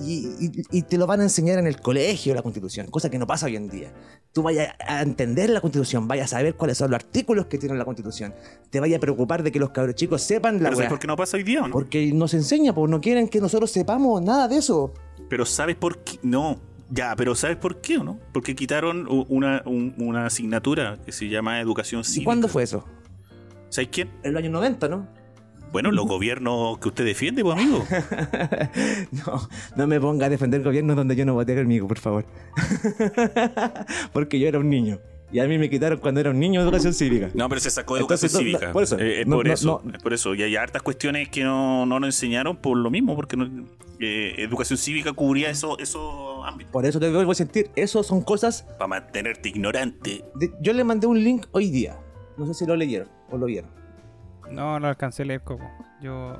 y- y te lo van a enseñar en el colegio la constitución, cosa que no pasa hoy en día. Tú vayas a entender la constitución, vayas a saber cuáles son los artículos que tiene la constitución, te vayas a preocupar de que los cabros chicos sepan la Pero ¿sabes por qué no pasa hoy día o no? Porque nos enseña, pues no quieren que nosotros sepamos nada de eso. Pero ¿sabes por qué? No. Ya, pero ¿sabes por qué o no? Porque quitaron una, un- una asignatura que se llama educación ¿Y cívica. cuándo fue eso? ¿Sabes quién? En los años 90, ¿no? Bueno, los gobiernos que usted defiende, pues amigo. <laughs> no, no me ponga a defender gobiernos donde yo no voté conmigo, por favor. <laughs> Porque yo era un niño. Y a mí me quitaron cuando era un niño educación cívica. No, pero se sacó Entonces, educación no, no, cívica. por eso. Eh, No, por no, eso. no. Es por eso. Y hay hartas cuestiones que no, no nos enseñaron por lo mismo, porque no- eh, educación cívica cubría eso- esos ámbitos. Por eso te vuelvo a sentir. Eso son cosas. Para mantenerte ignorante. de- yo le mandé un link hoy día. No sé si lo leyeron o lo vieron. No, no alcancé a leer Coco. Yo.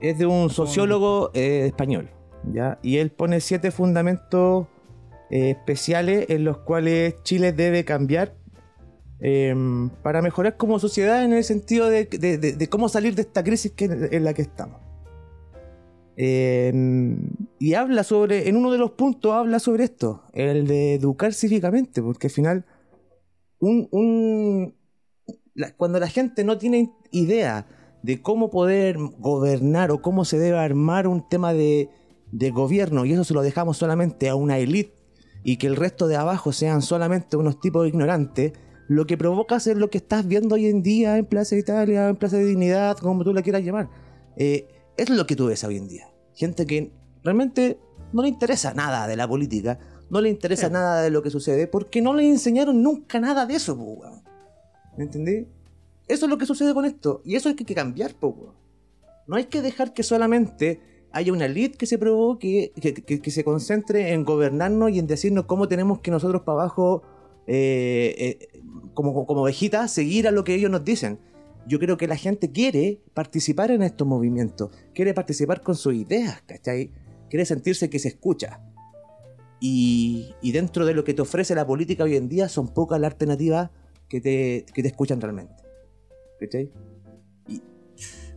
Es de un sociólogo eh, español. ¿ya? Y él pone siete fundamentos eh, especiales en los cuales Chile debe cambiar eh, para mejorar como sociedad en el sentido de, de- de- de cómo salir de esta crisis que, en la que estamos. Eh, y habla sobre, en uno de los puntos habla sobre esto, el de educar cívicamente, porque al final, un, un- la- cuando la gente no tiene idea de cómo poder gobernar o cómo se debe armar un tema de, de gobierno, y eso se lo dejamos solamente a una élite, y que el resto de abajo sean solamente unos tipos ignorantes, lo que provoca es lo que estás viendo hoy en día en Plaza Italia, en Plaza de Dignidad, como tú la quieras llamar. Eh, es lo que tú ves hoy en día. Gente que realmente no le interesa nada de la política, no le interesa nada de lo que sucede, porque no le enseñaron nunca nada de eso, weón. ¿Me entendí? Eso es lo que sucede con esto, y eso hay que que cambiar, po, weón. No hay que dejar que solamente haya una elite que se provoque, que, que- que se concentre en gobernarnos y en decirnos cómo tenemos que nosotros para abajo, eh, eh, como, como ovejitas, seguir a lo que ellos nos dicen. Yo creo que la gente quiere participar en estos movimientos, quiere participar con sus ideas, ¿cachai? Quiere sentirse que se escucha. Y, y dentro de lo que te ofrece la política hoy en día, son pocas las alternativas que te, que te escuchan realmente. ¿Cachai?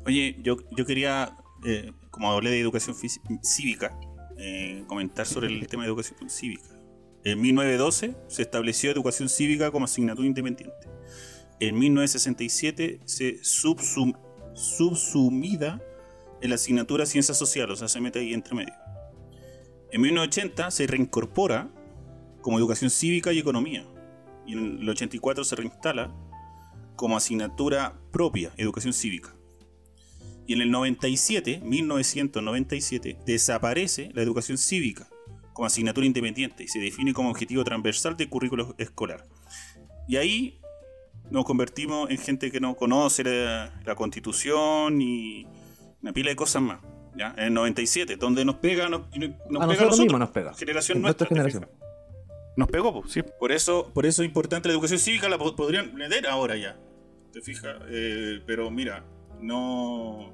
Oye, yo, yo quería, eh, como hablé de educación cívica, eh, comentar sobre el tema de educación cívica. En 1912 se estableció educación cívica como asignatura independiente. En 1967 se subsum- subsumida en la asignatura Ciencias Sociales, o sea, se mete ahí entre medio. En 1980 se reincorpora como educación cívica y economía. Y en el 84 se reinstala como asignatura propia, educación cívica. Y en el 97, 1997, desaparece la educación cívica como asignatura independiente y se define como objetivo transversal del currículo escolar. Y ahí nos convertimos en gente que no conoce la, la constitución y una pila de cosas más. ¿ya? En el 97, donde nos pega, nos, nos a pega a nosotros nosotros, mismos nos pega. generación En nuestra. nuestra ¿te generación. Nos pegó, pues, sí. Por eso, por eso es importante la educación cívica, la po- podrían meter ahora ya. ¿Te fijas? Eh, pero mira, no,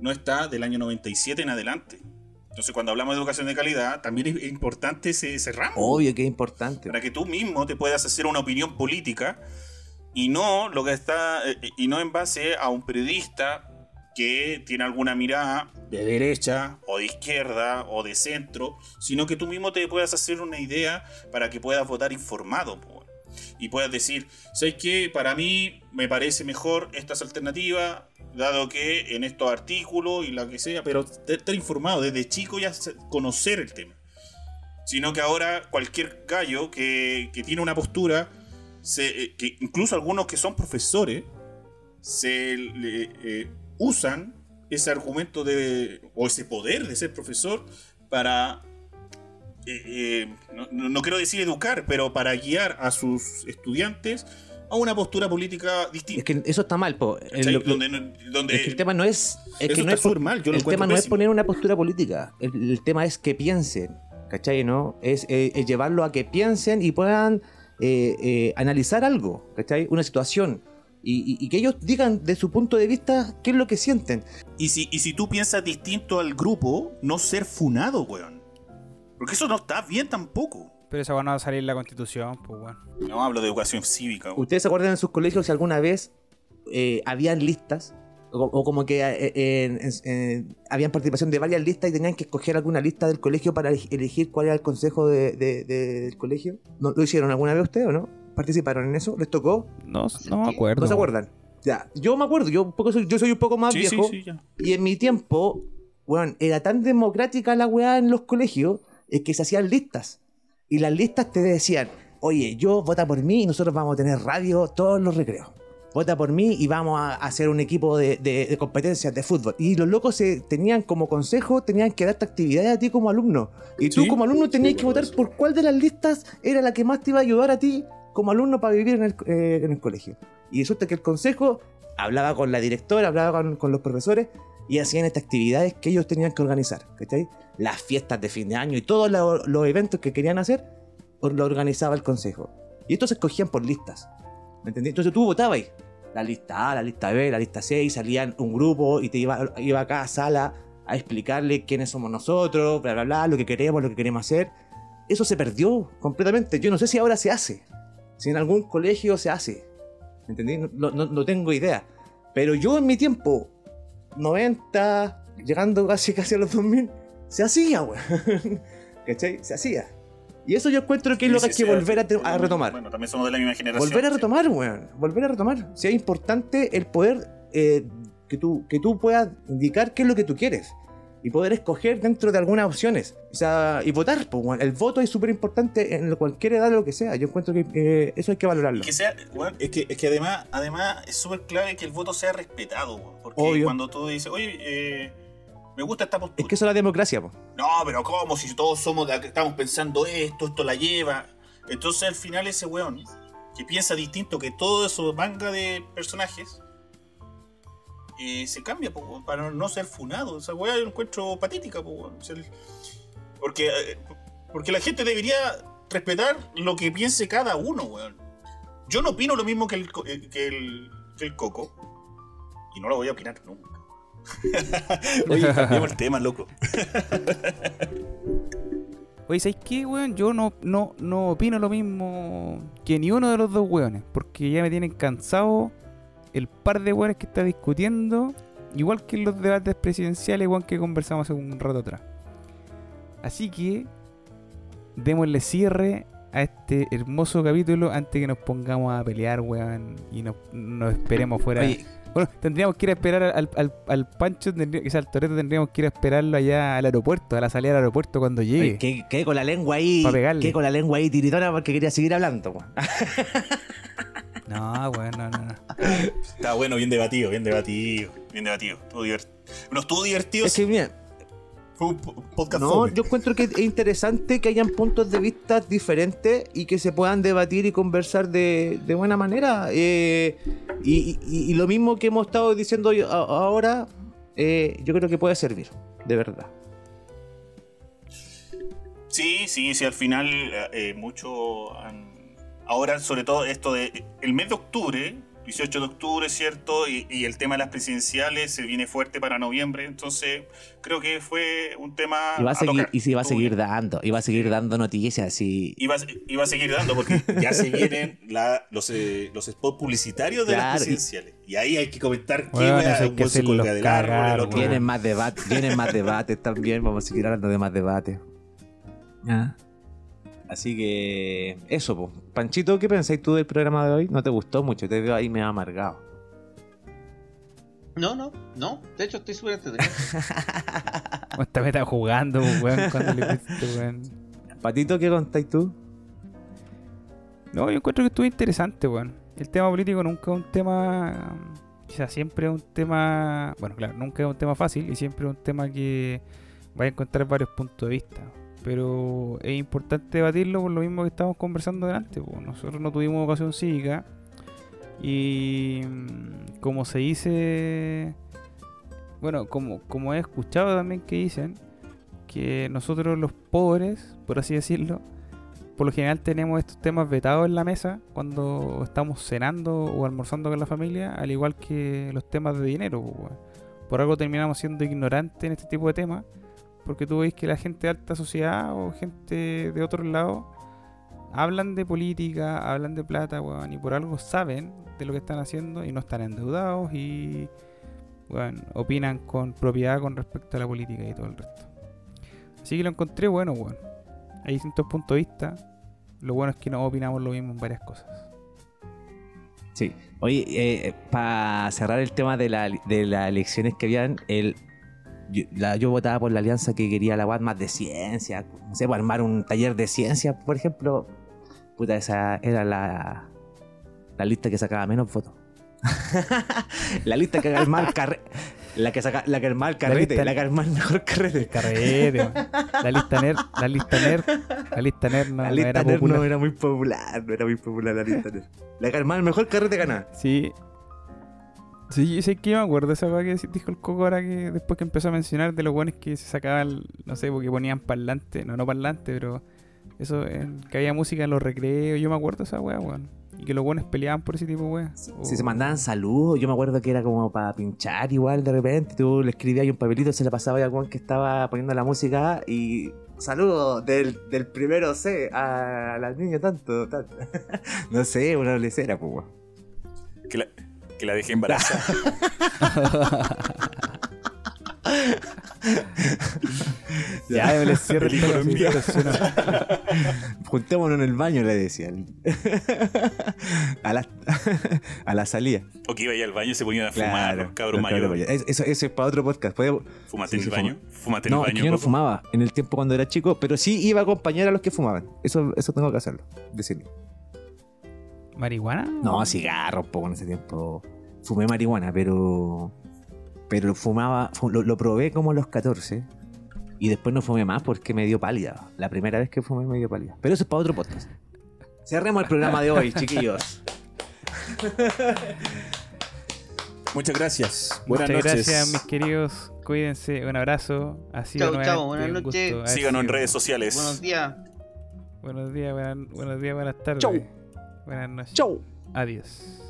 no está del año 97 en adelante. Entonces, cuando hablamos de educación de calidad, también es importante ese, ese ramo. Obvio que es importante. Para que tú mismo te puedas hacer una opinión política y no lo que está eh, y no en base a un periodista que tiene alguna mirada de derecha o de izquierda o de centro, sino que tú mismo te puedas hacer una idea para que puedas votar informado. Y puedas decir, ¿sabes qué? Para mí me parece mejor estas alternativas, dado que en estos artículos y la que sea, pero estar informado desde chico ya conocer el tema sino que ahora cualquier gallo que, tiene una postura, eh, que incluso algunos que son profesores, se le, eh, usan ese argumento de, o ese poder de ser profesor para, eh, eh, no, no- quiero decir educar, pero para guiar a sus estudiantes a una postura política distinta. Es que eso está mal, po. El- es que el tema no es. Es que no es, mal, yo el tema no es poner una postura política. El, el tema es que piensen. ¿Cachai? ¿No? Es, eh, es llevarlo a que piensen y puedan analizar algo. ¿Cachai? Una situación. Y, y- y que ellos digan de su punto de vista qué es lo que sienten. Y si, y si tú piensas distinto al grupo, no ser funado, weón. Porque eso no está bien tampoco. Pero esa va a salir en la constitución, pues weón. No hablo de educación cívica, weón. ¿Ustedes se acuerdan en sus colegios si alguna vez eh, habían listas O, o como que eh, eh, habían participación de varias listas y tenían que escoger alguna lista del colegio para eleg- elegir cuál era el consejo de- de- de- del colegio. ¿No, ¿Lo hicieron alguna vez ustedes o no? ¿Participaron en eso? ¿Les tocó? No, no me acuerdo. ¿No se acuerdan? Ya, yo me acuerdo, yo, un poco soy, yo soy un poco más Sí, viejo. sí, ya. Y en mi tiempo, weón, era tan democrática la weá en los colegios, es que se hacían listas. Y las listas te decían, oye, yo vota por mí y nosotros vamos a tener radio todos los recreos. Vota por mí y vamos a hacer un equipo de, de- de competencias de fútbol. Y los locos se tenían como consejo, tenían que darte actividades a ti como alumno. Y tú Sí. como alumno tenías que votar por cuál de las listas era la que más te iba a ayudar a ti como alumno para vivir en el, eh, en el colegio. Y resulta que el consejo hablaba con la directora, hablaba con, con los profesores y hacían estas actividades que ellos tenían que organizar, ¿cachai? Las fiestas de fin de año y todos lo- los eventos que querían hacer, or- lo organizaba el consejo. Y estos se escogían por listas, ¿me entendí? Entonces tú votabas ahí. La lista A, la lista B, la lista C, y salían un grupo y te iba, iba a cada sala a explicarle quiénes somos nosotros, bla, bla, bla, lo que queremos, lo que queremos hacer. Eso se perdió completamente. Yo no sé si ahora se hace, si en algún colegio se hace. ¿Me entendí? No, no- no tengo idea. Pero yo en mi tiempo, 90, llegando casi casi a los 2000, se hacía, weón. <laughs> ¿Cachai? Se hacía. Y eso yo encuentro que es lo que hay que volver a, a retomar. Bueno, también somos de la misma generación. Volver a sí. retomar, weón. Volver a retomar. Si es importante el poder eh, que, tú, que tú puedas indicar qué es lo que tú quieres. Y poder escoger dentro de algunas opciones. O sea, y votar, pues. El voto es súper importante en cualquier edad, lo que sea. Yo encuentro que eh, eso hay que valorarlo. Que sea, weón, es que, es que además, además es súper clave que el voto sea respetado, porque Obvio. cuando tú dices, oye, eh, me gusta esta postura. Es que eso es la democracia, pues. No, pero ¿cómo? Si todos somos, de- estamos pensando esto, esto la lleva. Entonces al final ese weón, que piensa distinto que todo eso manga de personajes, eh, se cambia po, para no ser funado. Esa weá yo la encuentro patética, po, weón. O sea, el- porque, eh, porque la gente debería respetar lo que piense cada uno, weón. Yo no opino lo mismo que el, eh, que el, que el Coco. Y no lo voy a opinar nunca. <laughs> Oye, cambiamos el tema, loco. <laughs> Oye, ¿sabes qué, weón? Yo no, no, no opino lo mismo que ni uno de los dos weones. Porque ya me tienen cansado el par de weones que está discutiendo. Igual que en los debates presidenciales, igual que conversamos hace un rato atrás. Así que démosle cierre a este hermoso capítulo antes que nos pongamos a pelear, weón. Y nos, nos esperemos fuera. Oye, Bueno, tendríamos que ir a esperar al, al, al Pancho, tendría, o sea, al Toreto tendríamos que ir a esperarlo allá al aeropuerto, a la salida del aeropuerto cuando llegue. Que, que con la lengua ahí. Pa' pegarle. Que con la lengua ahí tiritona porque quería seguir hablando. po. <laughs> No, weón, no, no, no. Está bueno, bien debatido, bien debatido, bien debatido. Estuvo divertido. No estuvo divertido, Es que, mira, fue un po- podcast no, fome. yo encuentro que es interesante que hayan puntos de vista diferentes y que se puedan debatir y conversar de, de buena manera. eh, y, y- y lo mismo que hemos estado diciendo yo- a- ahora, eh, yo creo que puede servir, de verdad. Sí, sí, sí, al final eh, mucho han- Ahora, sobre todo esto de... El mes de octubre, 18 de octubre, ¿cierto? Y, y el tema de las presidenciales se viene fuerte para noviembre, entonces creo que fue un tema... Y va a seguir, tocar. y se va a seguir dando, y va a seguir dando noticias y. Y va a seguir dando porque ya se <laughs> vienen la- los, eh, los spots publicitarios de Claro, las presidenciales. Y, ahí hay que comentar qué Bueno, hay un que se colga del árbol, el otro-. Vienen más debates, vienen más debates también. Vamos a seguir hablando de más debates. Ah. Así que eso, pues. Panchito, ¿qué pensáis tú del programa de hoy? ¿No te gustó mucho? Te veo ahí me ha amargado. No, no, no. De hecho, estoy súper entretenido. Esta me está jugando, weón, cuando le pusiste, weón. Patito, ¿qué contáis tú? No, yo encuentro que estuvo interesante, weón. El tema político nunca es un tema. O sea, siempre es un tema. Bueno, claro, nunca es un tema fácil y siempre es un tema que va a encontrar varios puntos de vista. Pero es importante debatirlo por lo mismo que estábamos conversando delante. Nosotros no tuvimos ocasión cívica y mm, como se dice, bueno, como, como he escuchado también que dicen, que nosotros los pobres, por así decirlo, por lo general tenemos estos temas vetados en la mesa cuando estamos cenando o almorzando con la familia, al igual que los temas de dinero. Por algo terminamos siendo ignorantes en este tipo de temas, porque tú veis que la gente de alta sociedad o gente de otros lados hablan de política, hablan de plata, weón, y por algo saben de lo que están haciendo y no están endeudados y opinan con propiedad con respecto a la política y todo el resto. Así que lo encontré bueno, weón. Hay distintos puntos de vista. Lo bueno es que no opinamos lo mismo en varias cosas. Sí. Oye, para cerrar el tema de, la- de las elecciones que habían, el, yo, la- yo votaba por la alianza que quería la UAD más de ciencia. No sé, para armar un taller de ciencia, por ejemplo. Puta, esa era la, la lista que sacaba menos votos. <laughs> la lista que armaba el carrete. La que, saca, la que armaba el carrete, lista- la que armaba el mejor carrete. Carrete. La lista nerd, la lista nerd, la lista nerd no, la no lista era nerd popular. no era muy popular, no era muy popular la lista nerd. La que armaba el mejor carrete ganaba. Sí. Sí, yo sé que yo me acuerdo de esa weá que dijo el Coco ahora que después que empezó a mencionar de los buenos que se sacaban, no sé, porque ponían parlante, no, no parlante, pero eso, eh, que había música en los recreos, yo me acuerdo de esa weá, weón. Y que los buenos peleaban por ese tipo de weá. Si se mandaban saludos, yo me acuerdo que era como para pinchar igual de repente. Tú le escribías ahí un papelito, se le pasaba a algún que estaba poniendo la música y. Saludos del, del primero C a las niñas tanto, tanto. <laughs> no sé, una lecera, pues. weón. Que la, que la dejé embarazada. Ya, me les cierro el. Juntémonos en el baño, le decían. a, la, <laughs> a la salida. o que iba ahí al baño y se ponían a fumar los cabros los mayores. mayores. Eso, eso es para otro podcast. Puede- Fumate Sí, en el baño. Fumate en No, el es que baño. yo no fumaba en el tiempo cuando era chico, pero sí iba a acompañar a los que fumaban. Eso, eso tengo que hacerlo, decirlo. ¿Marihuana? No, cigarros, poco en ese tiempo. Fumé marihuana, pero. Pero fumaba. fu- Lo, lo probé como a los 14. Y después no fumé más porque me dio pálida. La primera vez que fumé me dio pálida. Pero eso es para otro podcast. Cerremos el programa de hoy, chiquillos. <laughs> Muchas gracias. Buenas Muchas noches. gracias, mis queridos. Cuídense. Un abrazo. Sido Chau, chau, buenas noches. Síganos en redes sociales. Buenos días. Buenos días, buenas, buenos días, buenas tardes. Chau. Buenas noches. Chau. Adiós.